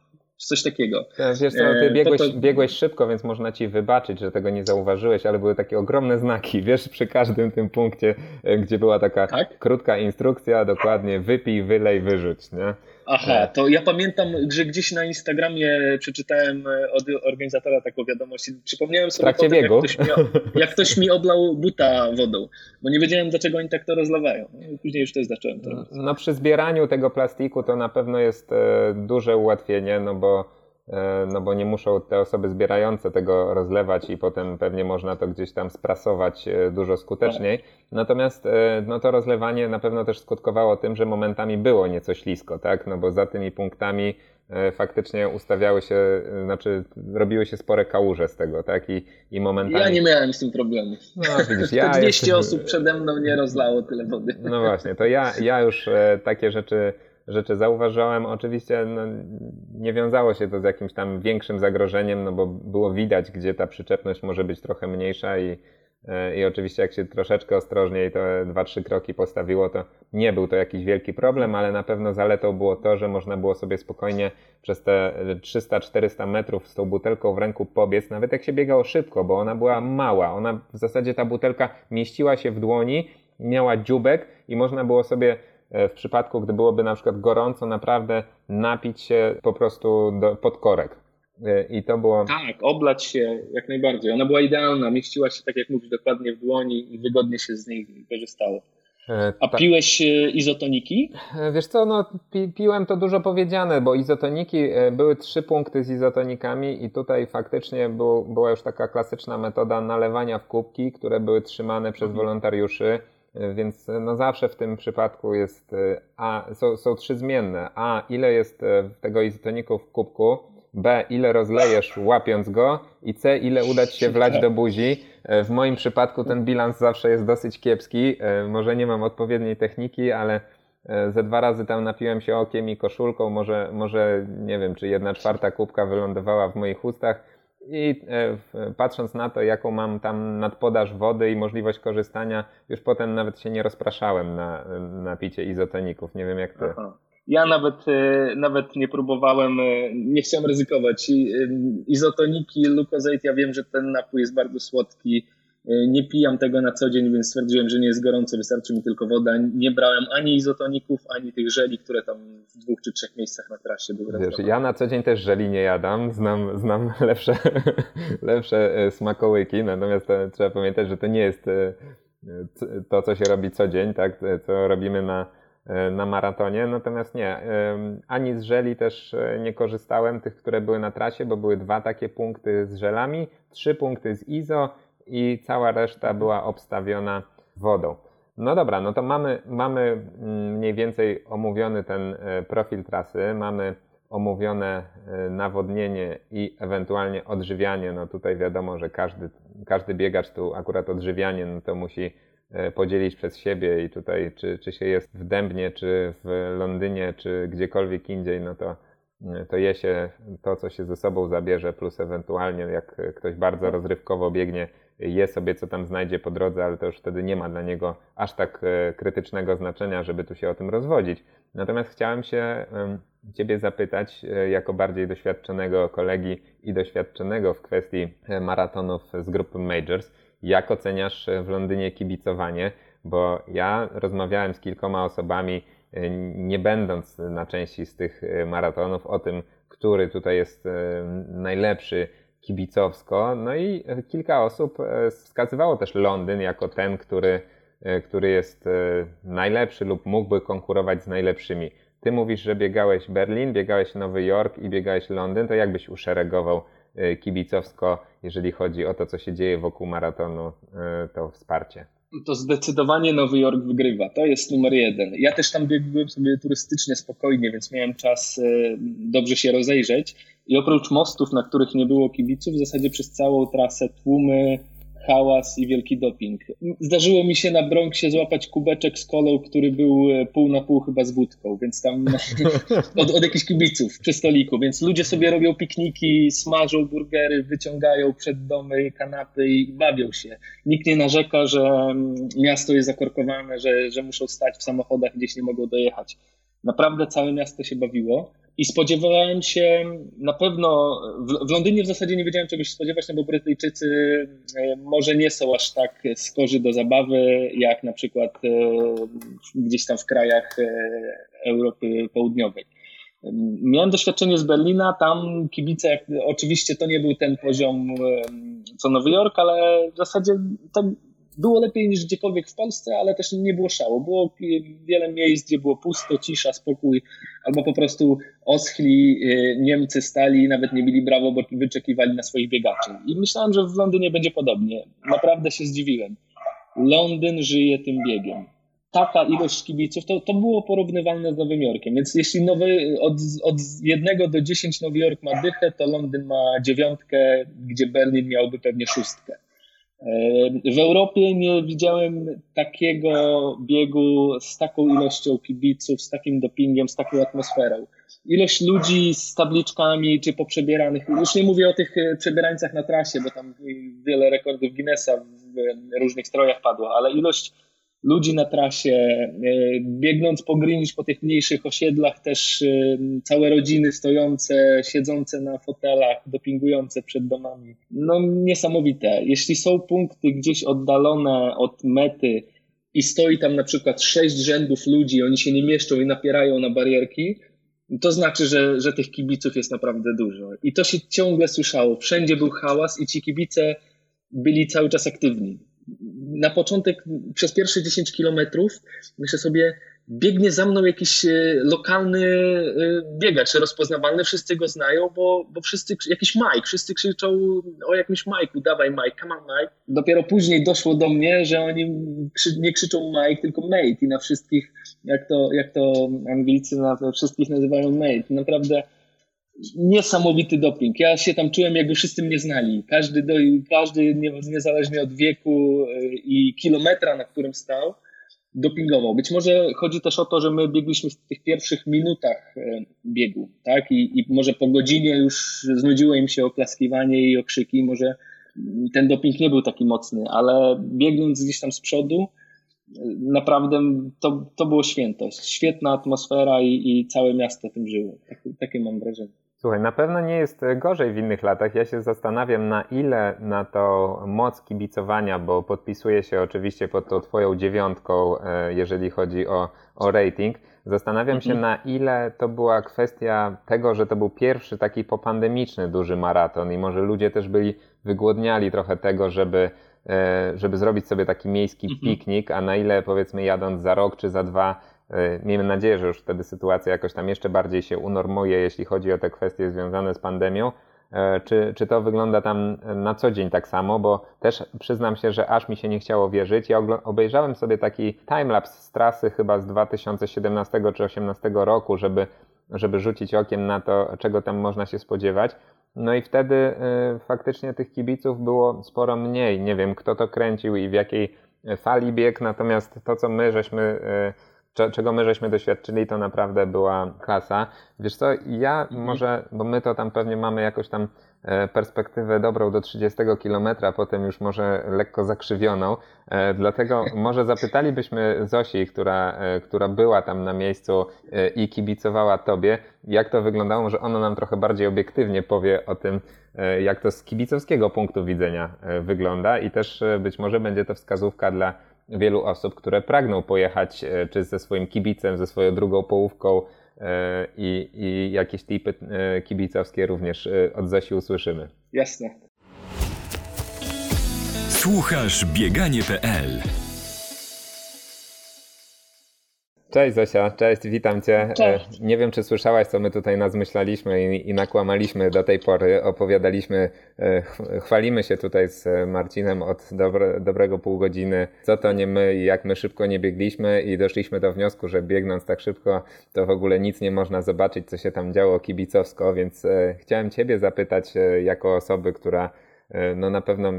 S3: coś takiego.
S2: Wiesz co, ty e, biegłeś, to to... biegłeś szybko, więc można ci wybaczyć, że tego nie zauważyłeś, ale były takie ogromne znaki, wiesz, przy każdym tym punkcie, e, gdzie była taka tak? krótka instrukcja, dokładnie wypij, wylej, wyrzuć, nie?
S3: Aha, e. to ja pamiętam, że gdzieś na Instagramie przeczytałem od organizatora taką wiadomość. Przypomniałem sobie
S2: potem,
S3: jak, ktoś mi, jak ktoś mi oblał buta wodą, bo nie wiedziałem, dlaczego oni tak to rozlewają. No później już też zacząłem to
S2: robić. No przy zbieraniu tego plastiku to na pewno jest duże ułatwienie, no bo e, no bo nie muszą te osoby zbierające tego rozlewać i potem pewnie można to gdzieś tam sprasować e, dużo skuteczniej. Natomiast no to rozlewanie na pewno też skutkowało tym, że momentami było nieco ślisko, tak? No bo za tymi punktami E, faktycznie ustawiały się, e, znaczy robiły się spore kałuże z tego, tak? I, i momentami...
S3: Ja nie miałem z tym problemu. No, widzisz, ja 200 już... osób przede mną nie rozlało tyle wody.
S2: No właśnie, to ja, ja już e, takie rzeczy, rzeczy zauważyłem. Oczywiście no, nie wiązało się to z jakimś tam większym zagrożeniem, no bo było widać, gdzie ta przyczepność może być trochę mniejsza i i oczywiście jak się troszeczkę ostrożniej te dwa, trzy kroki postawiło, to nie był to jakiś wielki problem, ale na pewno zaletą było to, że można było sobie spokojnie przez te 300-400 metrów z tą butelką w ręku pobiec, nawet jak się biegało szybko, bo ona była mała. Ona w zasadzie ta butelka mieściła się w dłoni, miała dziubek i można było sobie e, w przypadku, gdy byłoby na przykład gorąco, naprawdę napić się po prostu do, pod korek. I to było.
S3: Tak, oblać się jak najbardziej. Ona była idealna, mieściła się, tak jak mówisz, dokładnie w dłoni i wygodnie się z niej korzystało. E, A piłeś e, izotoniki?
S2: E, wiesz co, no pi piłem to dużo powiedziane, bo izotoniki, były trzy punkty z izotonikami i tutaj faktycznie był, była już taka klasyczna metoda nalewania w kubki, które były trzymane przez mhm. wolontariuszy, więc no zawsze w tym przypadku jest, a są, są trzy zmienne, a ile jest tego izotoniku w kubku, B, ile rozlejesz łapiąc go i C, ile uda Ci się wlać do buzi. E, w moim przypadku ten bilans zawsze jest dosyć kiepski. Może nie mam odpowiedniej techniki, ale ze dwa razy tam napiłem się okiem i koszulką. Może, może nie wiem, czy jedna czwarta kubka wylądowała w moich ustach. I patrząc na to, jaką mam tam nadpodaż wody i możliwość korzystania, już potem nawet się nie rozpraszałem na, na picie izotoników. Nie wiem jak ty. Aha.
S3: Ja nawet, e, nawet nie próbowałem, e, nie chciałem ryzykować. E, izotoniki, Lucozade, ja wiem, że ten napój jest bardzo słodki. Nie pijam tego na co dzień, więc stwierdziłem, że nie jest gorąco, wystarczy mi tylko woda. Nie brałem ani izotoników, ani tych żeli, które tam w dwóch czy trzech miejscach na trasie były.
S2: Wiesz, ja na co dzień też żeli nie jadam, znam, znam lepsze, lepsze smakołyki, natomiast trzeba pamiętać, że to nie jest to, co się robi co dzień, tak? co robimy na E, na maratonie, natomiast nie, ani z żeli też e, nie korzystałem, tych, które były na trasie, bo były dwa takie punkty z żelami, trzy punkty z IZO i cała reszta była obstawiona wodą. No dobra, no to mamy, mamy mm, mniej więcej omówiony ten e, profil trasy, mamy omówione nawodnienie i ewentualnie odżywianie. No tutaj wiadomo, że każdy, każdy biegacz tu akurat odżywianie, no to musi E, podzielić przez siebie i tutaj czy, czy się jest w Dębnie, czy w Londynie, czy gdziekolwiek indziej, no to, e, to je się to, co się ze sobą zabierze, plus ewentualnie jak ktoś bardzo rozrywkowo biegnie, je sobie, co tam znajdzie po drodze, ale to już wtedy nie ma dla niego aż tak e, krytycznego znaczenia, żeby tu się o tym rozwodzić. Natomiast chciałem się Ciebie zapytać, jako bardziej doświadczonego kolegi i doświadczonego w kwestii maratonów z grupy Majors, jak oceniasz e, w Londynie kibicowanie? Bo ja rozmawiałem z kilkoma osobami, e, nie będąc na części z tych e, maratonów, o tym, który tutaj jest najlepszy kibicowsko. No i kilka osób wskazywało też Londyn jako ten, który, który jest najlepszy lub mógłby konkurować z najlepszymi. Ty mówisz, że biegałeś Berlin, biegałeś Nowy Jork i biegałeś Londyn, to jak byś uszeregował E, kibicowsko, jeżeli chodzi o to, co się dzieje wokół maratonu, e, to wsparcie?
S3: To zdecydowanie Nowy Jork wygrywa. To jest numer jeden. Ja też tam biegłem sobie turystycznie spokojnie, więc miałem czas e, dobrze się rozejrzeć. I oprócz mostów, na których nie było kibiców, w zasadzie przez całą trasę tłumy hałas i wielki doping. Zdarzyło mi się na Bronxie złapać kubeczek z kolą, który był e, pół na pół chyba z wódką, więc tam od, od jakichś kibiców przy stoliku, więc ludzie sobie robią pikniki, smażą burgery, wyciągają przed domy kanapy i bawią się. Nikt nie narzeka, że mm, miasto jest zakorkowane, że, że muszą stać w samochodach, gdzieś nie mogą dojechać. Naprawdę całe miasto się bawiło. I spodziewałem się na pewno, w, w, Londynie w zasadzie nie wiedziałem czegoś spodziewać, no bo Brytyjczycy e, może nie są aż tak skorzy do zabawy, jak na przykład e, gdzieś tam w krajach e, Europy Południowej. Miałem doświadczenie z Berlina, tam kibice, oczywiście to nie był ten poziom co Nowy Jork, ale w zasadzie tak było lepiej niż gdziekolwiek w Polsce, ale też nie było. Było wiele miejsc, gdzie było pusto, cisza, spokój, albo po prostu oschli, y, Niemcy stali i nawet nie bili brawo, bo wyczekiwali na swoich biegaczy. I myślałem, że w Londynie będzie podobnie. Naprawdę się zdziwiłem. Londyn żyje tym biegiem taka ilość kibiców, to, to było porównywalne z Nowym Jorkiem. Więc jeśli nowy, od, od 1 do 10 Nowy Jork ma dychę, to Londyn ma dziewiątkę, gdzie Berlin miałby pewnie szóstkę. E, w Europie nie widziałem takiego biegu z taką ilością kibiców, z takim dopingiem, z taką atmosferą. Ilość ludzi z tabliczkami czy poprzebieranych, już nie mówię o tych e, przebierańcach na trasie, bo tam wiele rekordów Guinnessa w różnych strojach padło, ale ilość ludzi na trasie, e, biegnąc po Greenwich, po tych mniejszych osiedlach, też e, całe rodziny stojące, siedzące na fotelach, dopingujące przed domami. No niesamowite. Jeśli są punkty gdzieś oddalone od mety i stoi tam na przykład sześć rzędów ludzi, oni się nie mieszczą i napierają na barierki, to znaczy, że, że tych kibiców jest naprawdę dużo. I to się ciągle słyszało. Wszędzie był hałas i ci kibice byli cały czas aktywni na początek, przez pierwsze 10 kilometrów, myślę sobie, biegnie za mną jakiś e, lokalny e, biegacz rozpoznawalny, wszyscy go znają, bo, bo wszyscy, jakiś Mike, wszyscy krzyczą o jakimś Mike'u, dawaj Mike, come on Mike. Dopiero później doszło do mnie, że oni nie krzyczą Mike, tylko mate i na wszystkich, jak to, jak to Anglicy na wszystkich nazywają mate. Naprawdę niesamowity doping. Ja się tam czułem, jakby wszyscy mnie znali. Każdy, do, każdy niezależnie od wieku e, i kilometra, na którym stał, dopingował. Być może chodzi też o to, że my biegliśmy w tych pierwszych minutach e, biegu, tak? I, i może po godzinie już znudziło im się oklaskiwanie i okrzyki, może ten doping nie był taki mocny, ale biegnąc gdzieś tam z przodu, naprawdę to, to było świętość. Świetna atmosfera i, i całe miasto tym żyło. Takie, takie mam wrażenie.
S2: Słuchaj, na pewno nie jest gorzej w innych latach. Ja się zastanawiam, na ile na to moc kibicowania, bo podpisuję się oczywiście pod tą Twoją dziewiątką, e, jeżeli chodzi o, o rating. Zastanawiam się, mhm. na ile to była kwestia tego, że to był pierwszy taki popandemiczny duży maraton i może ludzie też byli wygłodniali trochę tego, żeby, e, żeby zrobić sobie taki miejski mhm. piknik, a na ile powiedzmy jadąc za rok czy za dwa miejmy nadzieję, że już wtedy sytuacja jakoś tam jeszcze bardziej się unormuje, jeśli chodzi o te kwestie związane z pandemią. E, czy, czy to wygląda tam na co dzień tak samo? Bo też przyznam się, że aż mi się nie chciało wierzyć. Ja obejrzałem sobie taki timelapse z trasy chyba z 2017 czy 2018 roku, żeby, żeby rzucić okiem na to, czego tam można się spodziewać. No i wtedy y, faktycznie tych kibiców było sporo mniej. Nie wiem, kto to kręcił i w jakiej fali bieg, natomiast to, co my żeśmy y, czego my żeśmy doświadczyli, to naprawdę była klasa. Wiesz co, ja mhm. może, bo my to tam pewnie mamy jakoś tam e, perspektywę dobrą do 30 kilometra, potem już może lekko zakrzywioną, e, dlatego może zapytalibyśmy Zosi, która, e, która była tam na miejscu i kibicowała Tobie, jak to wyglądało, że ona nam trochę bardziej obiektywnie powie o tym, jak to z kibicowskiego punktu widzenia wygląda i też być może będzie to wskazówka dla wielu osób, które pragną pojechać e, czy ze swoim kibicem, ze swoją drugą połówką e, i, i jakieś tipy e, kibicowskie również od Zosi usłyszymy.
S3: Jasne.
S1: Słuchasz bieganie.pl
S2: Cześć Zosia, cześć, witam Cię.
S3: E, cześć.
S2: Nie wiem, czy słyszałaś, co my tutaj nazmyślaliśmy i, i nakłamaliśmy do tej pory. Opowiadaliśmy, e, chwalimy się tutaj z Marcinem od dobre, dobrego pół godziny, co to nie my i jak my szybko nie biegliśmy i doszliśmy do wniosku, że biegnąc tak szybko, to w ogóle nic nie można zobaczyć, co się tam działo kibicowsko, więc e, chciałem Ciebie zapytać, jako osoby, która E, no na pewno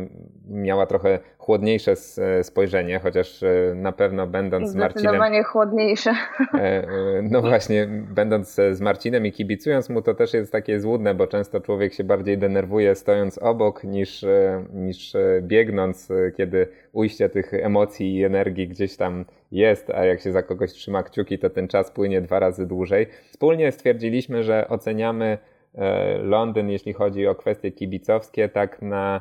S2: miała trochę chłodniejsze e, spojrzenie, chociaż e, na pewno będąc z Marcinem...
S4: Zdecydowanie chłodniejsze.
S2: No właśnie, będąc z Marcinem i kibicując mu, to też jest takie złudne, bo często człowiek się bardziej denerwuje stojąc obok niż, niż biegnąc, kiedy ujście tych emocji i energii gdzieś tam jest, a jak się za kogoś trzyma kciuki, to ten czas płynie dwa razy dłużej. Wspólnie stwierdziliśmy, że oceniamy E, Londyn, jeśli chodzi o kwestie kibicowskie, tak na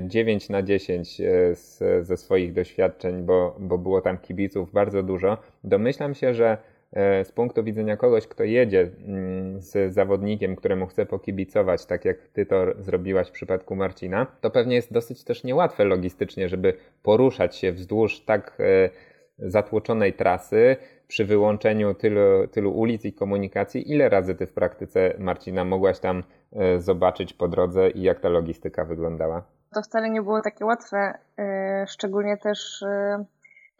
S2: 9 e, na 10 e, z, ze swoich doświadczeń, bo, bo było tam kibiców bardzo dużo. Domyślam się, że e, z punktu widzenia kogoś, kto jedzie mm, z zawodnikiem, któremu chce pokibicować, tak jak ty to zrobiłaś w przypadku Marcina, to pewnie jest dosyć też niełatwe logistycznie, żeby poruszać się wzdłuż tak e, zatłoczonej trasy przy wyłączeniu tylu, tylu ulic i komunikacji. Ile razy ty w praktyce, Marcina, mogłaś tam e, zobaczyć po drodze i jak ta logistyka wyglądała?
S4: To wcale nie było takie łatwe, szczególnie też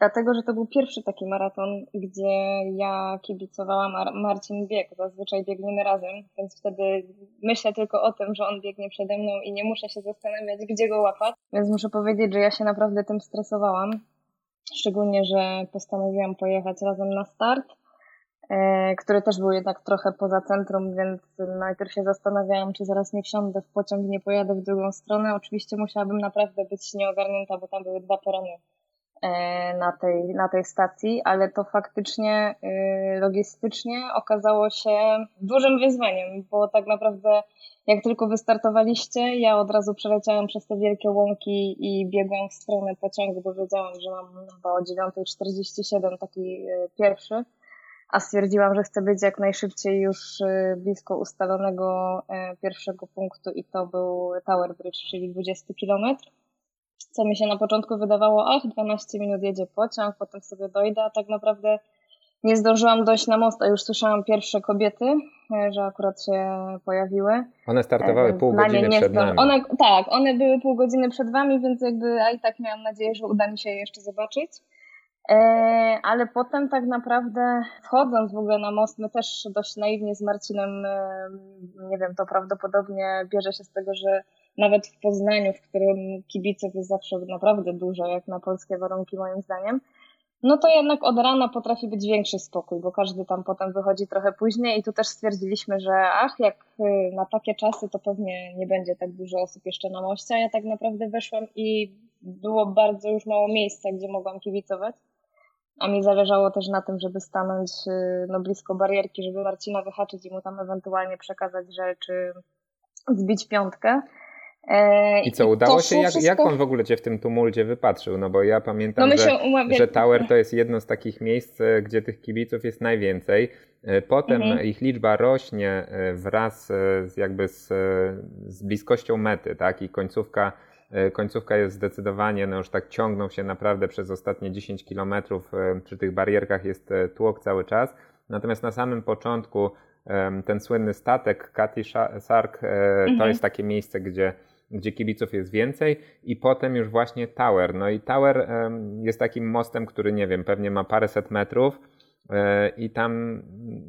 S4: Dlatego, że to był pierwszy taki maraton, gdzie ja kibicowałam, a Marcin biegł. Zazwyczaj biegniemy razem, więc wtedy myślę tylko o tym, że on biegnie przede mną i nie muszę się zastanawiać, gdzie go łapać. Więc muszę powiedzieć, że ja się naprawdę tym stresowałam. Szczególnie, że postanowiłam pojechać razem na start, e, który też był jednak trochę poza centrum, więc najpierw się zastanawiałam, czy zaraz nie wsiądę w pociąg, nie pojadę w drugą stronę. Oczywiście musiałabym naprawdę być nieogarnięta, bo tam były dwa perony na tej, na tej stacji, ale to faktycznie e, logistycznie okazało się dużym wyzwaniem, bo tak naprawdę jak tylko wystartowaliście, ja od razu przeleciałam przez te wielkie łąki i biegłam w stronę pociągu, bo wiedziałam, że mam chyba o 9.47 taki e, pierwszy, a stwierdziłam, że chcę być jak najszybciej już blisko ustalonego pierwszego punktu i to był Tower Bridge, czyli 20 kilometr co mi się na początku wydawało, ach, 12 minut jedzie pociąg, potem sobie dojdę, a tak naprawdę nie zdążyłam dojść na most, a już słyszałam pierwsze kobiety, e, że akurat się pojawiły.
S2: One startowały e, pół godziny przed nami.
S4: One, tak, one były pół godziny przed wami, więc jakby, a i tak miałam nadzieję, że uda mi się je jeszcze zobaczyć. E, ale potem tak naprawdę wchodząc w ogóle na most, my też dość naiwnie z Marcinem, nie wiem, to prawdopodobnie bierze się z tego, że nawet w Poznaniu, w którym kibiców jest zawsze naprawdę dużo, jak na polskie warunki moim zdaniem, no to jednak od rana potrafi być większy spokój, bo każdy tam potem wychodzi trochę później i tu też stwierdziliśmy, że ach, jak y, na takie czasy to pewnie nie będzie tak dużo osób jeszcze na moście, a ja tak naprawdę weszłam i było bardzo już mało miejsca, gdzie mogłam kibicować. A mi zależało też na tym, żeby stanąć y, no, blisko barierki, żeby Marcina wyhaczyć i mu tam ewentualnie przekazać rzeczy, zbić piątkę.
S2: E, I co, udało się? Jak, wszystko... jak on w ogóle cię w tym tumulcie wypatrzył? No bo ja pamiętam, no że, że Tower to jest jedno z takich miejsc, e, gdzie tych kibiców jest najwięcej. E, potem mhm. ich liczba rośnie wraz z, jakby z, z bliskością mety, tak? I końcówka, końcówka jest zdecydowanie, no już tak ciągną się naprawdę przez ostatnie 10 kilometrów. Przy tych barierkach jest tłok cały czas. Natomiast na samym początku ten słynny statek Katy Sark to mhm. jest takie miejsce, gdzie gdzie kibiców jest więcej i potem już właśnie Tower. No i Tower jest takim mostem, który nie wiem, pewnie ma paręset metrów e, i tam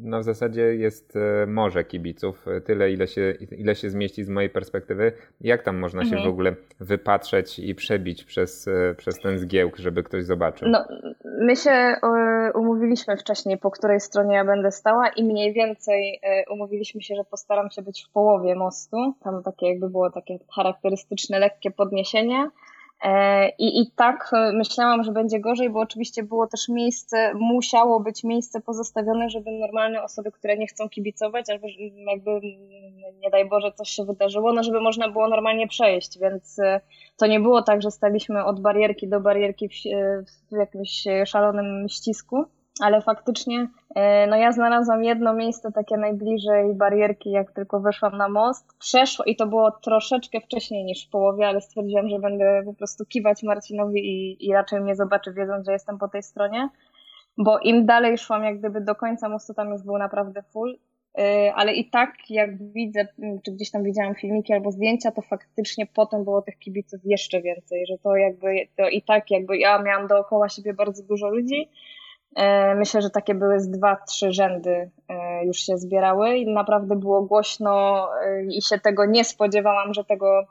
S2: no w zasadzie jest e, morze kibiców, e, tyle ile się, ile się zmieści z mojej perspektywy. Jak tam można mhm. się w ogóle wypatrzeć i przebić przez, przez ten zgiełk, żeby ktoś zobaczył?
S4: No, my się umówiliśmy wcześniej, po której stronie ja będę stała i mniej więcej umówiliśmy się, że postaram się być w połowie mostu. Tam takie jakby było takie charakterystyczne, lekkie podniesienie E, I, I tak e, myślałam, że będzie gorzej, bo oczywiście było też miejsce, musiało być miejsce pozostawione, żeby normalne osoby, które nie chcą kibicować, albo jakby nie daj Boże coś się wydarzyło, no żeby można było normalnie przejść, więc e, to nie było tak, że staliśmy od barierki do barierki w, w jakimś szalonym ścisku ale faktycznie e, no ja znalazłam jedno miejsce takie najbliżej barierki, jak tylko weszłam na most. Przeszło i to było troszeczkę wcześniej niż w połowie, ale stwierdziłam, że będę po prostu kiwać Marcinowi i, i raczej mnie zobaczy, wiedząc, że jestem po tej stronie. Bo im dalej szłam, jak gdyby do końca mostu, tam już był naprawdę full. E, ale i tak, jak widzę, czy gdzieś tam widziałam filmiki albo zdjęcia, to faktycznie potem było tych kibiców jeszcze więcej, że to jakby, to i tak jakby ja miałam dookoła siebie bardzo dużo ludzi, myślę, że takie były z dwa, trzy rzędy e, już się zbierały i naprawdę było głośno e, i się tego nie spodziewałam, że tego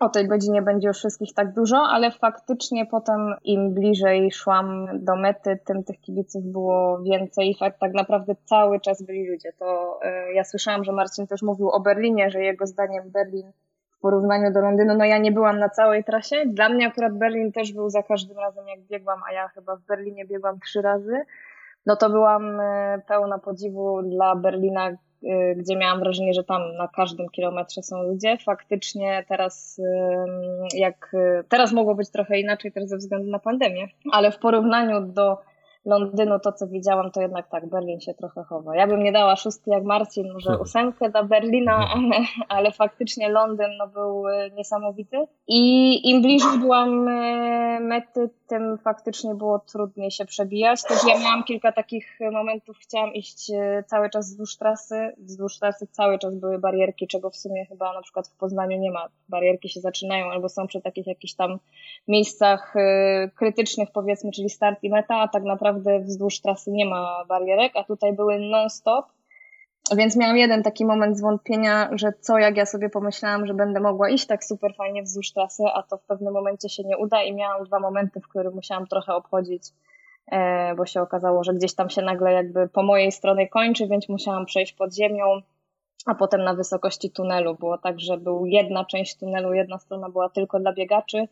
S4: o tej godzinie będzie już wszystkich tak dużo, ale faktycznie potem im bliżej szłam do mety, tym tych kibiców było więcej i tak naprawdę cały czas byli ludzie. To ja słyszałam, że Marcin też mówił o Berlinie, że jego zdaniem Berlin w porównaniu do Londynu, no ja nie byłam na całej trasie. Dla mnie akurat Berlin też był za każdym razem, jak biegłam, a ja chyba w Berlinie biegłam trzy razy. No to byłam e, pełna podziwu dla Berlina, e, gdzie miałam wrażenie, że tam na każdym kilometrze są ludzie. Faktycznie teraz, jak teraz mogło być trochę inaczej też ze względu na pandemię, ale w porównaniu do Londynu, to co widziałam, to jednak tak, Berlin się trochę chowa. Ja bym nie dała szóstki jak Marcin, może ósemkę dla Berlina, ale, ale faktycznie Londyn no, był e, niesamowity. I im bliżej byłam e, mety, tym faktycznie było trudniej się przebijać. Też ja miałam kilka takich momentów, chciałam iść e, cały czas wzdłuż trasy. Wzdłuż trasy cały czas były barierki, czego w sumie chyba na przykład w Poznaniu nie ma. Barierki się zaczynają albo są przy takich jakichś tam miejscach krytycznych powiedzmy, czyli start i meta, a tak naprawdę naprawdę wzdłuż trasy nie ma barierek, a tutaj były non-stop. Więc miałam jeden taki moment zwątpienia, że co jak ja sobie pomyślałam, że będę mogła iść tak super fajnie wzdłuż trasy, a to w pewnym momencie się nie uda i miałam dwa momenty, w których musiałam trochę obchodzić, e, bo się okazało, że gdzieś tam się nagle jakby po mojej stronie kończy, więc musiałam przejść pod ziemią, a potem na wysokości tunelu. Było tak, że był jedna część tunelu, jedna strona była tylko dla biegaczy,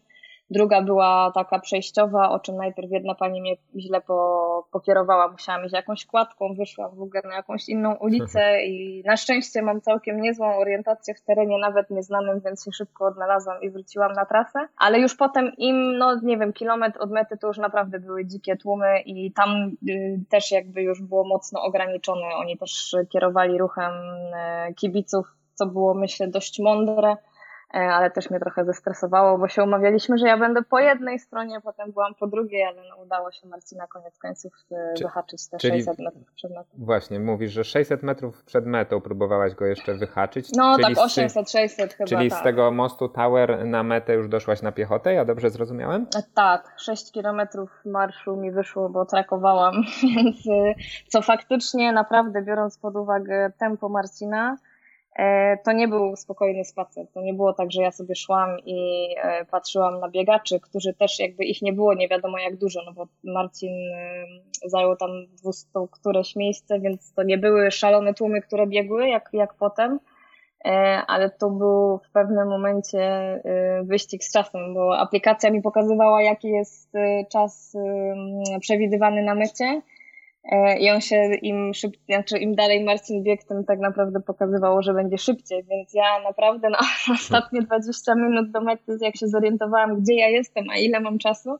S4: Druga była taka przejściowa, o czym najpierw jedna pani mnie źle po, pokierowała. Musiałam iść jakąś kładką, wyszłam w ogóle na jakąś inną ulicę i na szczęście mam całkiem niezłą orientację w terenie, nawet nieznanym, więc się szybko odnalazłam i wróciłam na trasę. Ale już potem im, no nie wiem, kilometr od mety to już naprawdę były dzikie tłumy i tam y, też jakby już było mocno ograniczone. Oni też kierowali ruchem y, kibiców, co było myślę dość mądre ale też mnie trochę zestresowało, bo się umawialiśmy, że ja będę po jednej stronie, potem byłam po drugiej, ale no udało się Marcina koniec końców e, Czy, wyhaczyć te 600 metrów przed metą.
S2: Właśnie, mówisz, że 600 metrów przed metą próbowałaś go jeszcze wyhaczyć.
S4: No czyli tak 800, 600 chyba
S2: Czyli
S4: tak.
S2: z tego mostu Tower na metę już doszłaś na piechotę, ja dobrze zrozumiałem?
S4: E, tak, 6 kilometrów marszu mi wyszło, bo trakowałam, więc co faktycznie naprawdę biorąc pod uwagę tempo Marcina, E, to nie był spokojny spacer. To nie było tak, że ja sobie szłam i e, patrzyłam na biegaczy, którzy też jakby ich nie było nie wiadomo jak dużo, no bo Marcin e, zajął tam 200 któreś miejsce, więc to nie były szalone tłumy, które biegły jak, jak potem, ale to był w pewnym momencie wyścig z czasem, bo aplikacja mi pokazywała jaki jest czas przewidywany na mecie E, I on się im szybciej, znaczy im dalej Marcin biegł, tym tak naprawdę pokazywało, że będzie szybciej, więc ja naprawdę na ostatnie 20 minut do mety, jak się zorientowałam, gdzie ja jestem, a ile mam czasu,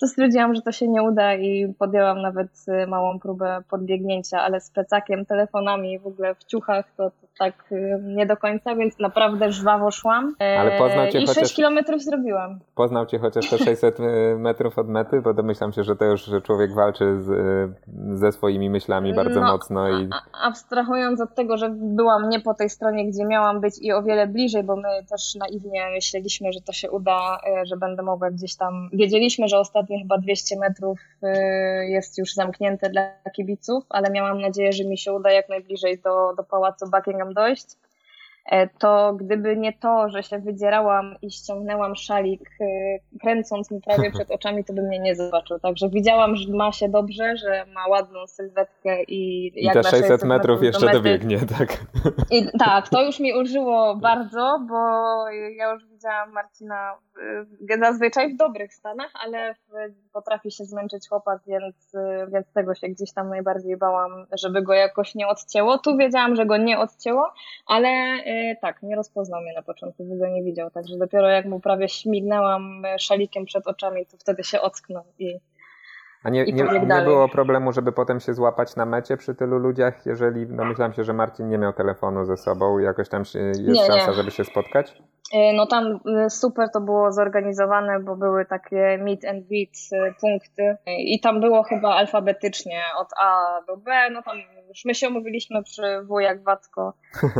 S4: to stwierdziłam, że to się nie uda i podjęłam nawet y, małą próbę podbiegnięcia, ale z plecakiem, telefonami, w ogóle w ciuchach, to, to tak y, nie do końca, więc naprawdę żwawo szłam.
S2: E, ale poznał cię
S4: I
S2: chociaż...
S4: 6 kilometrów zrobiłam.
S2: Poznał cię chociaż te 600 y, metrów od mety, bo domyślam się, że to już człowiek walczy z, ze swoimi myślami bardzo no, mocno. I...
S4: Abstrahując od tego, że byłam nie po tej stronie, gdzie miałam być i o wiele bliżej, bo my też naiwnie myśleliśmy, że to się uda, że będę mogła gdzieś tam... Wiedzieliśmy, że ostatnio ostatnie chyba 200 metrów y, jest już zamknięte dla kibiców, ale miałam nadzieję, że mi się uda jak najbliżej do, do pałacu Buckingham dojść. E, to gdyby nie to, że się wydzierałam i ściągnęłam szalik, e, kręcąc mi prawie przed oczami, to by mnie nie zobaczył. Także widziałam, że ma się dobrze, że ma ładną sylwetkę i,
S2: I te 600, 600 metrów jeszcze mety. dobiegnie, tak?
S4: I, tak, to już mi ulżyło bardzo, bo ja już widziałam Marcina zazwyczaj w dobrych stanach, ale potrafi się zmęczyć chłopak, więc, więc tego się gdzieś tam najbardziej bałam, żeby go jakoś nie odcięło. Tu wiedziałam, że go nie odcięło, ale e, tak, nie rozpoznał mnie na początku, bo go nie widział, także dopiero jak mu prawie śmignęłam szalikiem przed oczami, to wtedy się ocknął i
S2: a nie, nie, nie, było problemu, żeby potem się złapać na mecie przy tylu ludziach, jeżeli, no myślałam się, że Marcin nie miał telefonu ze sobą, jakoś tam jest nie, szansa, żeby się spotkać?
S4: E, no tam e, super to było zorganizowane, bo były takie meet and beat e, punkty. I tam było chyba alfabetycznie od A do B, no tam już my się umówiliśmy przy wujak Wacko,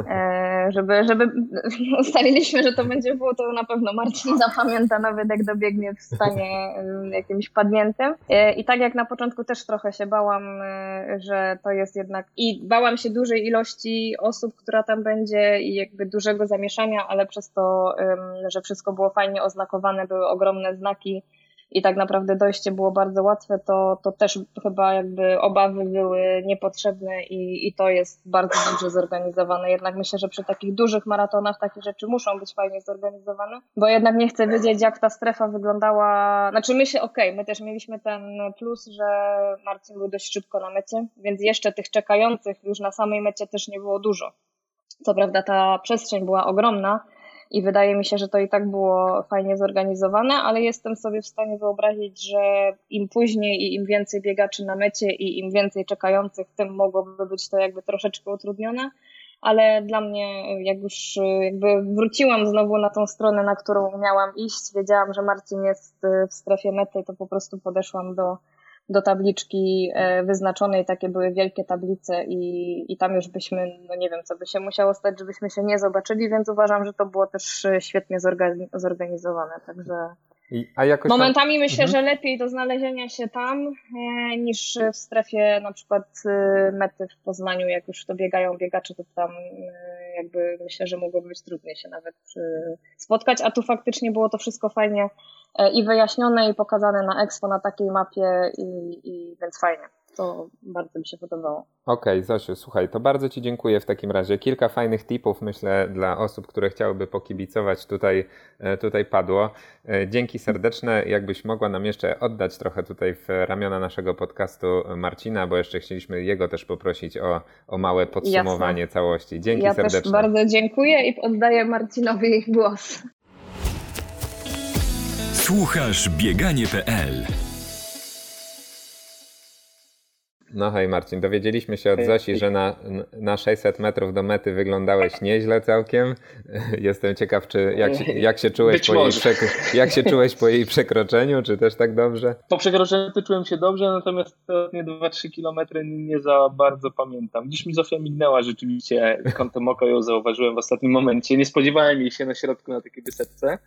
S4: żeby, żeby ustaliliśmy, że to będzie było, to na pewno Marcin zapamięta nawet jak dobiegnie w stanie jakimś padniętym i tak jak na początku też trochę się bałam, że to jest jednak i bałam się dużej ilości osób, która tam będzie i jakby dużego zamieszania, ale przez to że wszystko było fajnie oznakowane, były ogromne znaki i tak naprawdę dojście było bardzo łatwe, to, to też chyba jakby obawy były niepotrzebne i, i to jest bardzo dobrze zorganizowane. Jednak myślę, że przy takich dużych maratonach takie rzeczy muszą być fajnie zorganizowane, bo jednak nie chcę wiedzieć, jak ta strefa wyglądała. Znaczy my się, okej, okay, my też mieliśmy ten plus, że Marcin był dość szybko na mecie, więc jeszcze tych czekających już na samej mecie też nie było dużo. Co prawda ta przestrzeń była ogromna, i wydaje mi się, że to i tak było fajnie zorganizowane, ale jestem sobie w stanie wyobrazić, że im później i im więcej biegaczy na mecie i im więcej czekających, tym mogłoby być to jakby troszeczkę utrudnione. Ale dla mnie, jak już jakby wróciłam znowu na tą stronę, na którą miałam iść, wiedziałam, że Marcin jest w strefie mety, to po prostu podeszłam do, do tabliczki e, wyznaczonej, takie były wielkie tablice i, i tam już byśmy, no nie wiem, co by się musiało stać, żebyśmy się nie zobaczyli, więc uważam, że to było też świetnie zorganizowane, także Momentami tam... myślę, mhm. że lepiej do znalezienia się tam e, niż w strefie na przykład e, mety w Poznaniu, jak już to biegają biegacze, to tam e, jakby myślę, że mogłoby być trudniej się nawet e, spotkać, a tu faktycznie było to wszystko fajnie e, i wyjaśnione i pokazane na Expo na takiej mapie i, i więc fajnie to bardzo mi się podobało.
S2: Okej, okay, Zosiu, słuchaj, to bardzo Ci dziękuję w takim razie. Kilka fajnych tipów, myślę, dla osób, które chciałyby pokibicować, tutaj, e, tutaj padło. E, dzięki serdeczne. Jakbyś mogła nam jeszcze oddać trochę tutaj w ramiona naszego podcastu Marcina, bo jeszcze chcieliśmy jego też poprosić o, o małe podsumowanie Jasne. całości. Dzięki
S4: ja
S2: serdeczne.
S4: Ja też bardzo dziękuję i oddaję Marcinowi głos.
S1: Słuchasz bieganie.pl
S2: No hej Marcin, dowiedzieliśmy się od Zosi, że na, na 600 metrów do mety wyglądałeś nieźle całkiem. Jestem ciekaw, czy jak, się, jak, się czułeś po jej jak się czułeś po jej przekroczeniu, czy też tak dobrze?
S3: Po przekroczeniu czułem się dobrze, natomiast ostatnie 2-3 kilometry nie za bardzo pamiętam. Dziś mi Zofia mignęła rzeczywiście kątem oka, ją zauważyłem w ostatnim momencie. Nie spodziewałem jej się na środku na takiej wysepce.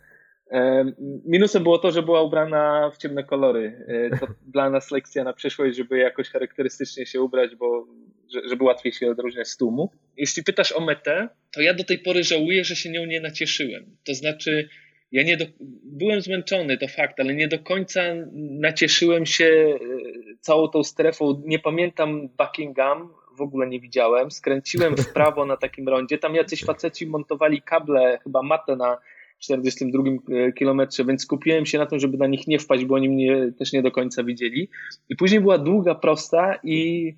S3: Minusem było to, że była ubrana w ciemne kolory. E, to dla nas lekcja na przyszłość, żeby jakoś charakterystycznie się ubrać, bo żeby łatwiej się odróżniać z tłumu. Jeśli pytasz o metę, to ja do tej pory żałuję, że się nią nie nacieszyłem. To znaczy, ja nie do... byłem zmęczony, to fakt, ale nie do końca nacieszyłem się e, całą tą strefą. Nie pamiętam Buckingham, w ogóle nie widziałem. Skręciłem w prawo na takim rondzie. Tam jacyś faceci montowali kable, chyba matę na 42 e, kilometrze, więc skupiłem się na tym, żeby na nich nie wpaść, bo oni mnie też nie do końca widzieli. I później była długa, prosta i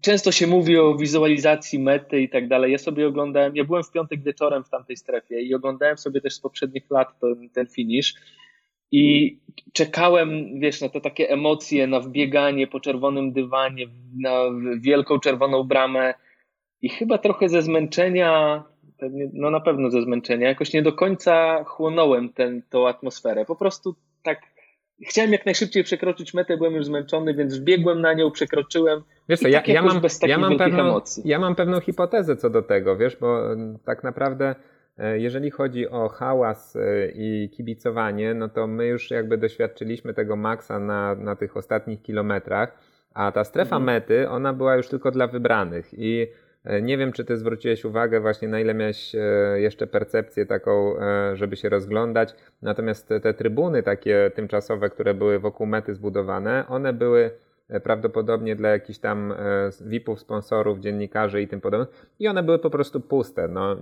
S3: często się mówi o wizualizacji mety i tak dalej. Ja sobie oglądałem, ja byłem w piątek wieczorem w tamtej strefie i oglądałem sobie też z poprzednich lat ten, ten finish i czekałem, wiesz, na te takie emocje, na wbieganie po czerwonym dywanie, na wielką czerwoną bramę i chyba trochę ze zmęczenia pewnie, no na pewno ze zmęczenia, jakoś nie do końca chłonąłem tą atmosferę. Po prostu tak chciałem jak najszybciej przekroczyć metę, byłem już zmęczony, więc wbiegłem na nią, przekroczyłem.
S2: Wiesz co, ja, tak ja, mam, ja, mam pewną, emocji. ja mam pewną hipotezę co do tego, wiesz, bo tak naprawdę e, jeżeli chodzi o hałas e, i kibicowanie, no to my już jakby doświadczyliśmy tego maksa na, na tych ostatnich kilometrach, a ta strefa mhm. mety, ona była już tylko dla wybranych i nie wiem, czy ty zwróciłeś uwagę właśnie na ile miałeś e, jeszcze percepcję taką, e, żeby się rozglądać. Natomiast te, te trybuny takie tymczasowe, które były wokół mety zbudowane, one były prawdopodobnie dla jakichś tam VIP-ów, sponsorów, dziennikarzy i tym podobnych. I one były po prostu puste. No,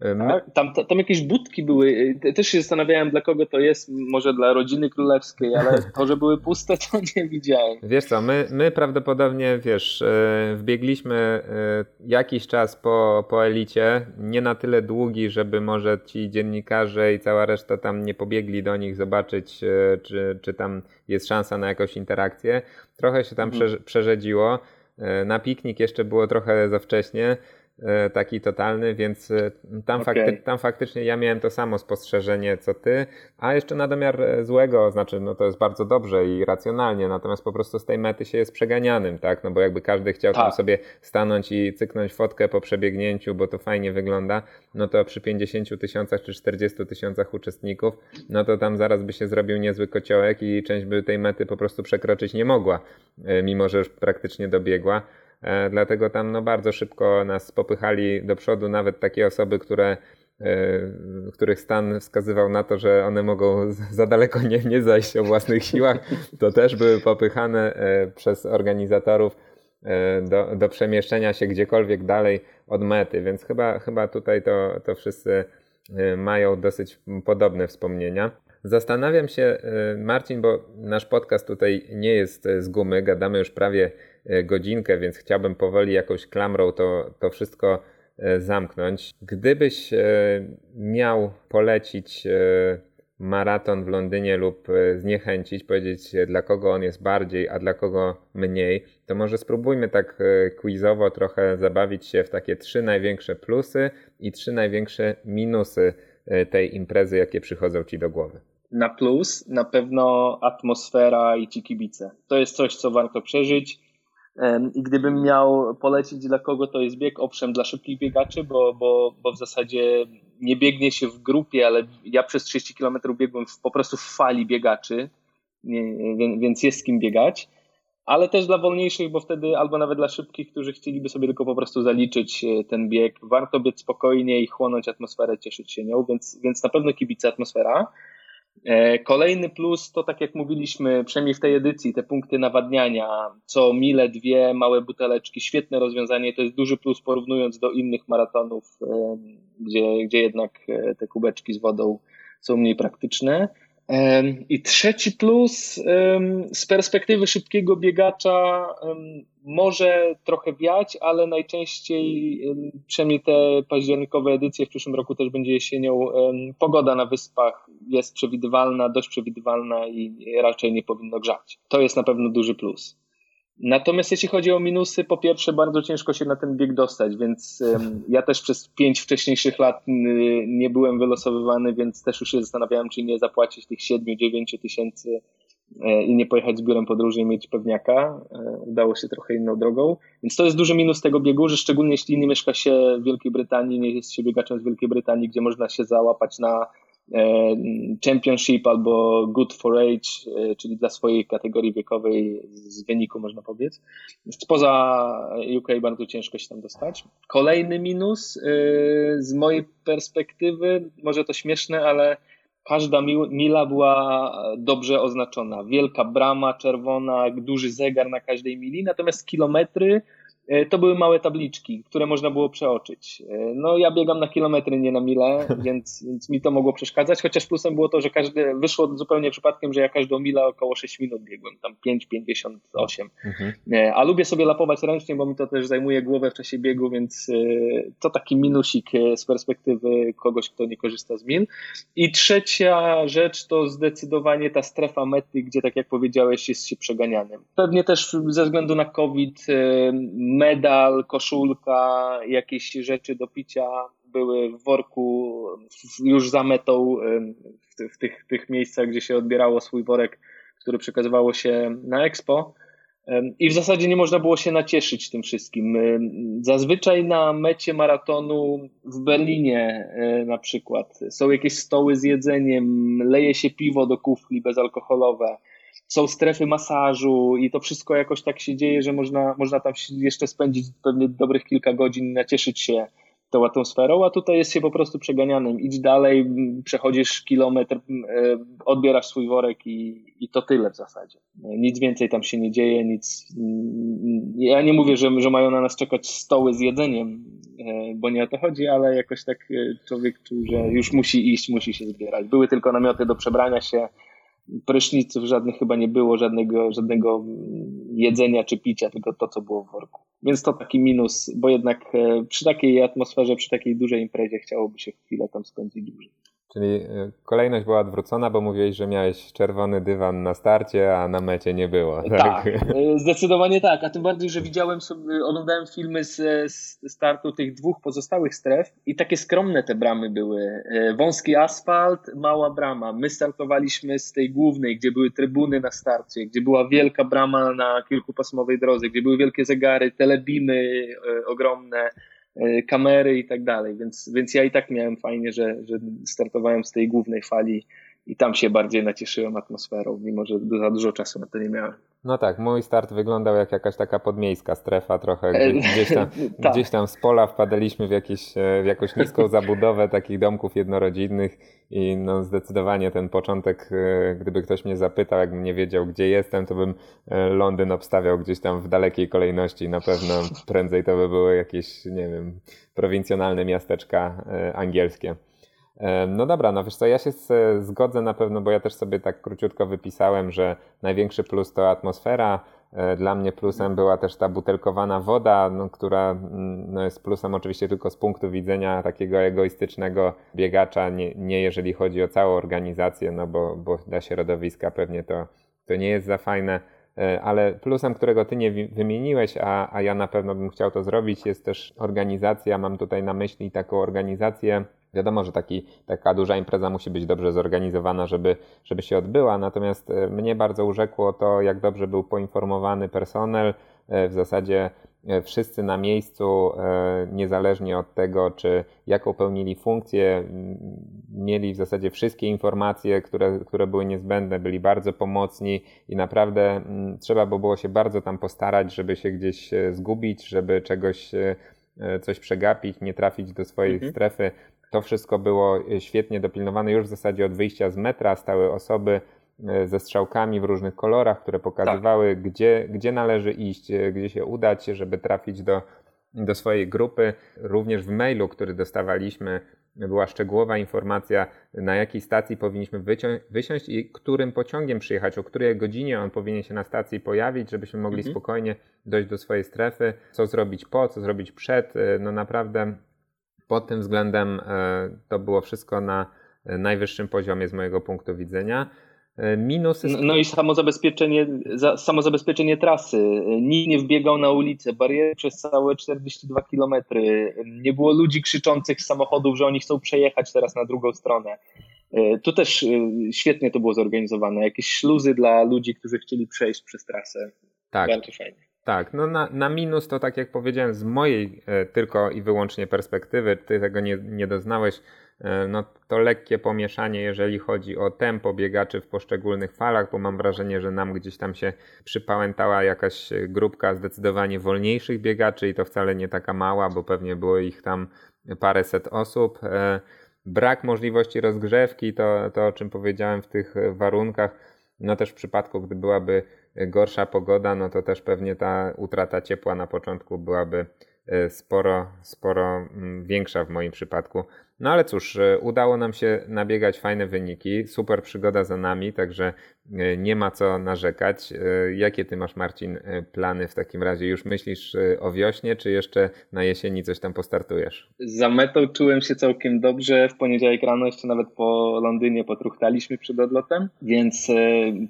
S3: tak, tam, tam jakieś budki były. Też się zastanawiałem, dla kogo to jest. Może dla rodziny królewskiej, ale to, że były puste, to nie widziałem.
S2: Wiesz co, my, my prawdopodobnie, wiesz, e, wbiegliśmy e, jakiś czas po, po elicie. Nie na tyle długi, żeby może ci dziennikarze i cała reszta tam nie pobiegli do nich zobaczyć, e, czy, czy tam jest szansa na jakąś interakcję. Trochę się tam mhm. przerzedziło. Na piknik jeszcze było trochę za wcześnie. E, taki totalny, więc e, tam, okay. fakty, tam faktycznie ja miałem to samo spostrzeżenie co ty, a jeszcze na domiar e, złego, znaczy no to jest bardzo dobrze i racjonalnie, natomiast po prostu z tej mety się jest przeganianym, tak, no bo jakby każdy chciał tak. tam sobie stanąć i cyknąć fotkę po przebiegnięciu, bo to fajnie wygląda, no to przy 50 tysiącach czy 40 tysiącach uczestników, no to tam zaraz by się zrobił niezły kociołek i część by tej mety po prostu przekroczyć nie mogła, mimo że już praktycznie dobiegła. E, dlatego tam no, bardzo szybko nas popychali do przodu nawet takie osoby, które e, których stan wskazywał na to, że one mogą za daleko nie, nie zajść o własnych siłach, to też były popychane e, przez organizatorów do, do przemieszczenia się gdziekolwiek dalej od mety, więc chyba, chyba tutaj to, to wszyscy mają dosyć podobne wspomnienia. Zastanawiam się, Marcin, bo nasz podcast tutaj nie jest z gumy, gadamy już prawie godzinkę, więc chciałbym powoli jakąś klamrą to, to wszystko zamknąć. Gdybyś miał polecić maraton w Londynie lub e, zniechęcić, powiedzieć dla kogo on jest bardziej, a dla kogo mniej, to może spróbujmy tak e, quizowo trochę zabawić się w takie trzy największe plusy i trzy największe minusy e, tej imprezy, jakie przychodzą Ci do głowy.
S3: Na plus na pewno atmosfera i ci kibice. To jest coś, co warto przeżyć. I gdybym miał polecić dla kogo to jest bieg, owszem, dla szybkich biegaczy, bo, bo, bo w zasadzie nie biegnie się w grupie, ale ja przez 30 km biegłem w, po prostu w fali biegaczy, więc jest z kim biegać. Ale też dla wolniejszych, bo wtedy albo nawet dla szybkich, którzy chcieliby sobie tylko po prostu zaliczyć e, ten bieg, warto być spokojnie i chłonąć atmosferę, cieszyć się nią, więc, więc na pewno kibice atmosfera. E, kolejny plus to, tak jak mówiliśmy, przynajmniej w tej edycji, te punkty nawadniania, co mile, dwie małe buteleczki, świetne rozwiązanie. To jest duży plus porównując do innych maratonów, e, gdzie, gdzie jednak e, te kubeczki z wodą są mniej praktyczne. I trzeci plus z perspektywy szybkiego biegacza może trochę wiać, ale najczęściej, przynajmniej te październikowe edycje w przyszłym roku też będzie jesienią, pogoda na wyspach jest przewidywalna, dość przewidywalna i raczej nie powinno grzać. To jest na pewno duży plus. Natomiast jeśli chodzi o minusy, po pierwsze bardzo ciężko się na ten bieg dostać, więc ja też przez pięć wcześniejszych lat nie byłem wylosowywany, więc też już się zastanawiałem, czy nie zapłacić tych 7-9 tysięcy e, i nie pojechać z biurem podróży i mieć pewniaka. E, udało się trochę inną drogą. Więc to jest duży minus tego biegu, że szczególnie jeśli nie mieszka się w Wielkiej Brytanii, nie jest się biegaczem z Wielkiej Brytanii, gdzie można się załapać na championship albo Good for Age, e, czyli dla swojej kategorii wiekowej z wyniku można powiedzieć. Spoza UK bardzo ciężko się tam dostać. Kolejny minus e, z mojej perspektywy, może to śmieszne, ale każda mila była dobrze oznaczona. Wielka brama czerwona, duży zegar na każdej mili, natomiast kilometry E, to były małe tabliczki, które można było przeoczyć. E, no ja biegam na kilometry, nie na mile, więc, więc mi to mogło przeszkadzać, chociaż plusem było to, że każdy, wyszło zupełnie przypadkiem, że ja każdą milę około 6 minut biegłem, tam 5,58. Mhm. E, a lubię sobie lapować ręcznie, bo mi to też zajmuje głowę w czasie biegu, więc to taki minusik z perspektywy kogoś, kto nie korzysta z mil. I trzecia rzecz to zdecydowanie ta strefa mety, gdzie tak jak powiedziałeś jest się przeganianym. Pewnie też ze względu na COVID medal, koszulka, jakieś rzeczy do picia były w worku już za metą w, w tych, tych miejscach, gdzie się odbierało swój worek, który przekazywało się na Expo. I w zasadzie nie można było się nacieszyć tym wszystkim. Zazwyczaj na mecie maratonu w Berlinie na przykład są jakieś stoły z jedzeniem, leje się piwo do kufli bezalkoholowe są strefy masażu i to wszystko jakoś tak się dzieje, że można, można tam jeszcze spędzić pewnie dobrych kilka godzin, nacieszyć się tą atmosferą, a tutaj jest się po prostu przeganianym. Idź dalej, przechodzisz kilometr, odbierasz swój worek i, i to tyle w zasadzie. Nic więcej tam się nie dzieje, nic. Ja nie mówię, że, że mają na nas czekać stoły z jedzeniem, e, bo nie o to chodzi, ale jakoś tak e, człowiek czuł, że już musi iść, musi się zbierać. Były tylko namioty do przebrania się, pryszniców żadnych chyba nie było, żadnego, żadnego jedzenia czy picia, tylko to, co było w worku. Więc to taki minus, bo jednak e, przy takiej atmosferze, przy takiej dużej imprezie chciałoby się chwilę tam spędzić dłużej.
S2: Czyli e, kolejność była odwrócona, bo mówiłeś, że miałeś czerwony dywan na starcie, a na mecie nie było.
S3: Tak, tak e, zdecydowanie tak. A tym bardziej, że widziałem sobie, oglądałem filmy z, z startu tych dwóch pozostałych stref i takie skromne te bramy były. E, wąski asfalt, mała brama. My startowaliśmy z tej głównej, gdzie były trybuny na starcie, gdzie była wielka brama na kilkupasmowej drodze, gdzie były wielkie zegary, telebimy ogromne kamery i tak dalej, więc, więc ja i tak miałem fajnie, że, że startowałem z tej głównej fali i tam się bardziej nacieszyłem atmosferą, mimo że za dużo czasu na to nie miałem.
S2: No tak, mój start wyglądał jak jakaś taka podmiejska strefa trochę, gdzie, gdzieś, tam, tak. gdzieś tam z pola wpadaliśmy w, jakieś, e, w jakąś niską zabudowę takich domków jednorodzinnych i no zdecydowanie ten początek, e, gdyby ktoś mnie zapytał, jakbym nie wiedział gdzie jestem, to bym e, Londyn obstawiał gdzieś tam w dalekiej kolejności, na pewno prędzej to by były jakieś, nie wiem, prowincjonalne miasteczka angielskie. No dobra, no wiesz co, ja się zgodzę na pewno, bo ja też sobie tak króciutko wypisałem, że największy plus to atmosfera, Dla mnie plusem była też ta butelkowana woda, no, która mm, no, jest plusem oczywiście tylko z punktu widzenia takiego egoistycznego biegacza, nie, nie jeżeli chodzi o całą organizację, no bo, bo dla środowiska pewnie to, to nie jest za fajne. E, ale plusem, którego ty nie wymieniłeś, a, a ja na pewno bym chciał to zrobić, jest też organizacja. Mam tutaj na myśli taką organizację. Wiadomo, że taki, taka duża impreza musi być dobrze zorganizowana, żeby, żeby się odbyła, natomiast e, mnie bardzo urzekło to, jak dobrze był poinformowany personel. E, w zasadzie wszyscy na miejscu, e, niezależnie od tego, czy jaką pełnili funkcję, mieli w zasadzie wszystkie informacje, które, które były niezbędne, byli bardzo pomocni i naprawdę trzeba by było się bardzo tam postarać, żeby się gdzieś e, zgubić, żeby czegoś, coś przegapić, nie trafić do swojej mhm. strefy. To wszystko było świetnie dopilnowane już w zasadzie od wyjścia z metra, stały osoby, E, ze strzałkami w różnych kolorach, które pokazywały, tak. gdzie, gdzie należy iść, e, gdzie się udać, żeby trafić do, do swojej grupy. Również w mailu, który dostawaliśmy, była szczegółowa informacja, na jakiej stacji powinniśmy wysiąść i którym pociągiem przyjechać, o której godzinie on powinien się na stacji pojawić, żebyśmy mogli mhm. spokojnie dojść do swojej strefy, co zrobić po, co zrobić przed. E, no naprawdę pod tym względem to było wszystko na najwyższym poziomie z mojego punktu widzenia.
S3: E, minusy. No, no i samozabezpieczenie, samozabezpieczenie trasy. Nikt nie wbiegał na ulicę, bariery przez całe 42 km. Nie było ludzi krzyczących z samochodów, że oni chcą przejechać teraz na drugą stronę. E, tu też e, świetnie to było zorganizowane. Jakieś śluzy dla ludzi, którzy chcieli przejść przez trasę. Tak. Bardzo fajnie.
S2: Tak, no na, na minus to tak jak powiedziałem, z mojej tylko i wyłącznie perspektywy, ty tego nie, nie doznałeś no to lekkie pomieszanie, jeżeli chodzi o tempo biegaczy w poszczególnych falach, bo mam wrażenie, że nam gdzieś tam się przypałętała jakaś grupka zdecydowanie wolniejszych biegaczy i to wcale nie taka mała, bo pewnie było ich tam paręset osób. E, brak możliwości rozgrzewki, to, to o czym powiedziałem w tych warunkach, no też w przypadku, gdy byłaby gorsza pogoda, no to też pewnie ta utrata ciepła na początku byłaby e, sporo, sporo mm, większa w moim przypadku. No ale cóż, e, udało nam się nabiegać fajne wyniki, super przygoda za nami, także e, nie ma co narzekać. E, jakie ty masz, Marcin, plany w takim razie? Już myślisz o wiośnie, czy jeszcze na jesieni coś tam postartujesz?
S3: Za metą czułem się całkiem dobrze. W poniedziałek rano jeszcze nawet po Londynie potruchtaliśmy przed odlotem, więc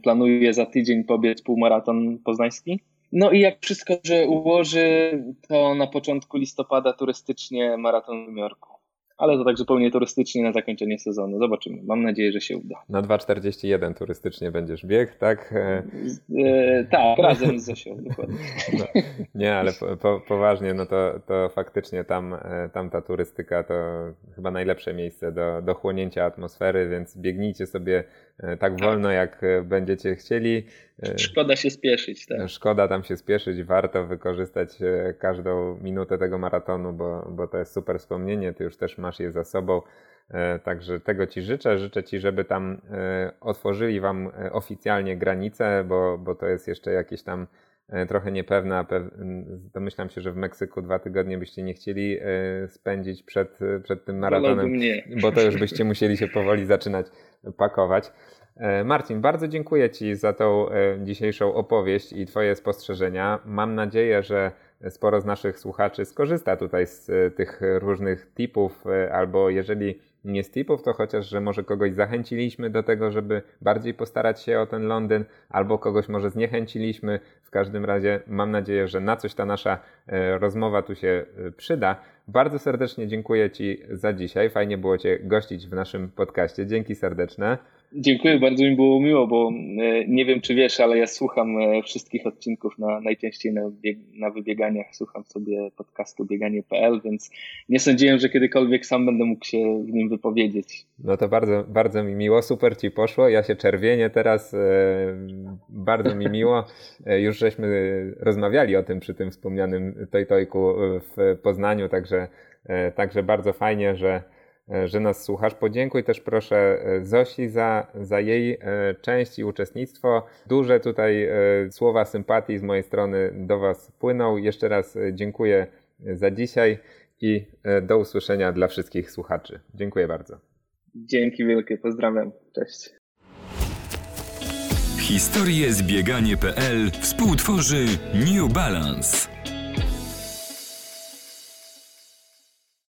S3: planuję za tydzień pobiec półmaraton poznański. No i jak wszystko że ułoży, to na początku listopada turystycznie maraton w Jorku ale to tak zupełnie turystycznie na zakończenie sezonu. Zobaczymy. Mam nadzieję, że się uda.
S2: Na 2,41 turystycznie będziesz bieg, tak?
S3: E, tak, razem z Zosią, dokładnie. No,
S2: nie, ale po, po, poważnie, no to, to faktycznie tam, e, tam ta turystyka to chyba najlepsze miejsce do, do chłonięcia atmosfery, więc biegnijcie sobie e, tak wolno, jak będziecie chcieli.
S3: Szkoda się spieszyć, tak.
S2: Szkoda tam się spieszyć, warto wykorzystać każdą minutę tego maratonu, bo, bo to jest super wspomnienie. Ty już też masz je za sobą. E, także tego Ci życzę. Życzę Ci, żeby tam e, otworzyli Wam e, oficjalnie granice, bo, bo to jest jeszcze jakieś tam trochę niepewne. Domyślam się, że w Meksyku dwa tygodnie byście nie chcieli spędzić przed, przed tym maratonem, bo to już byście musieli się powoli zaczynać pakować. Marcin, bardzo dziękuję Ci za tą dzisiejszą opowieść i Twoje spostrzeżenia. Mam nadzieję, że sporo z naszych słuchaczy skorzysta tutaj z e, tych różnych tipów, e, albo jeżeli nie z tipów, to chociaż, że może kogoś zachęciliśmy do tego, żeby bardziej postarać się o ten Londyn, albo kogoś może zniechęciliśmy. W każdym razie mam nadzieję, że na coś ta nasza e, rozmowa tu się przyda. Bardzo serdecznie dziękuję Ci za dzisiaj. Fajnie było Cię gościć w naszym podcaście. Dzięki serdeczne.
S3: Dziękuję, bardzo mi było miło, bo e, nie wiem, czy wiesz, ale ja słucham e, wszystkich odcinków na, najczęściej na, na wybieganiach. Słucham sobie podcastu bieganie.pl, więc nie sądziłem, że kiedykolwiek sam będę mógł się w nim wypowiedzieć.
S2: No to bardzo, bardzo mi miło, super ci poszło. Ja się czerwienię teraz, e, bardzo mi miło. Już żeśmy rozmawiali o tym przy tym wspomnianym Tojtojku w Poznaniu, także, także bardzo fajnie, że że nas słuchasz. Podziękuj też proszę e, Zosi za, za jej e, część i uczestnictwo. Duże tutaj słowa sympatii z mojej strony do Was płyną. Jeszcze raz dziękuję za dzisiaj i do usłyszenia dla wszystkich słuchaczy. Dziękuję bardzo.
S3: Dzięki wielkie, pozdrawiam. Cześć.
S1: Historie z bieganie.pl współtworzy New Balance.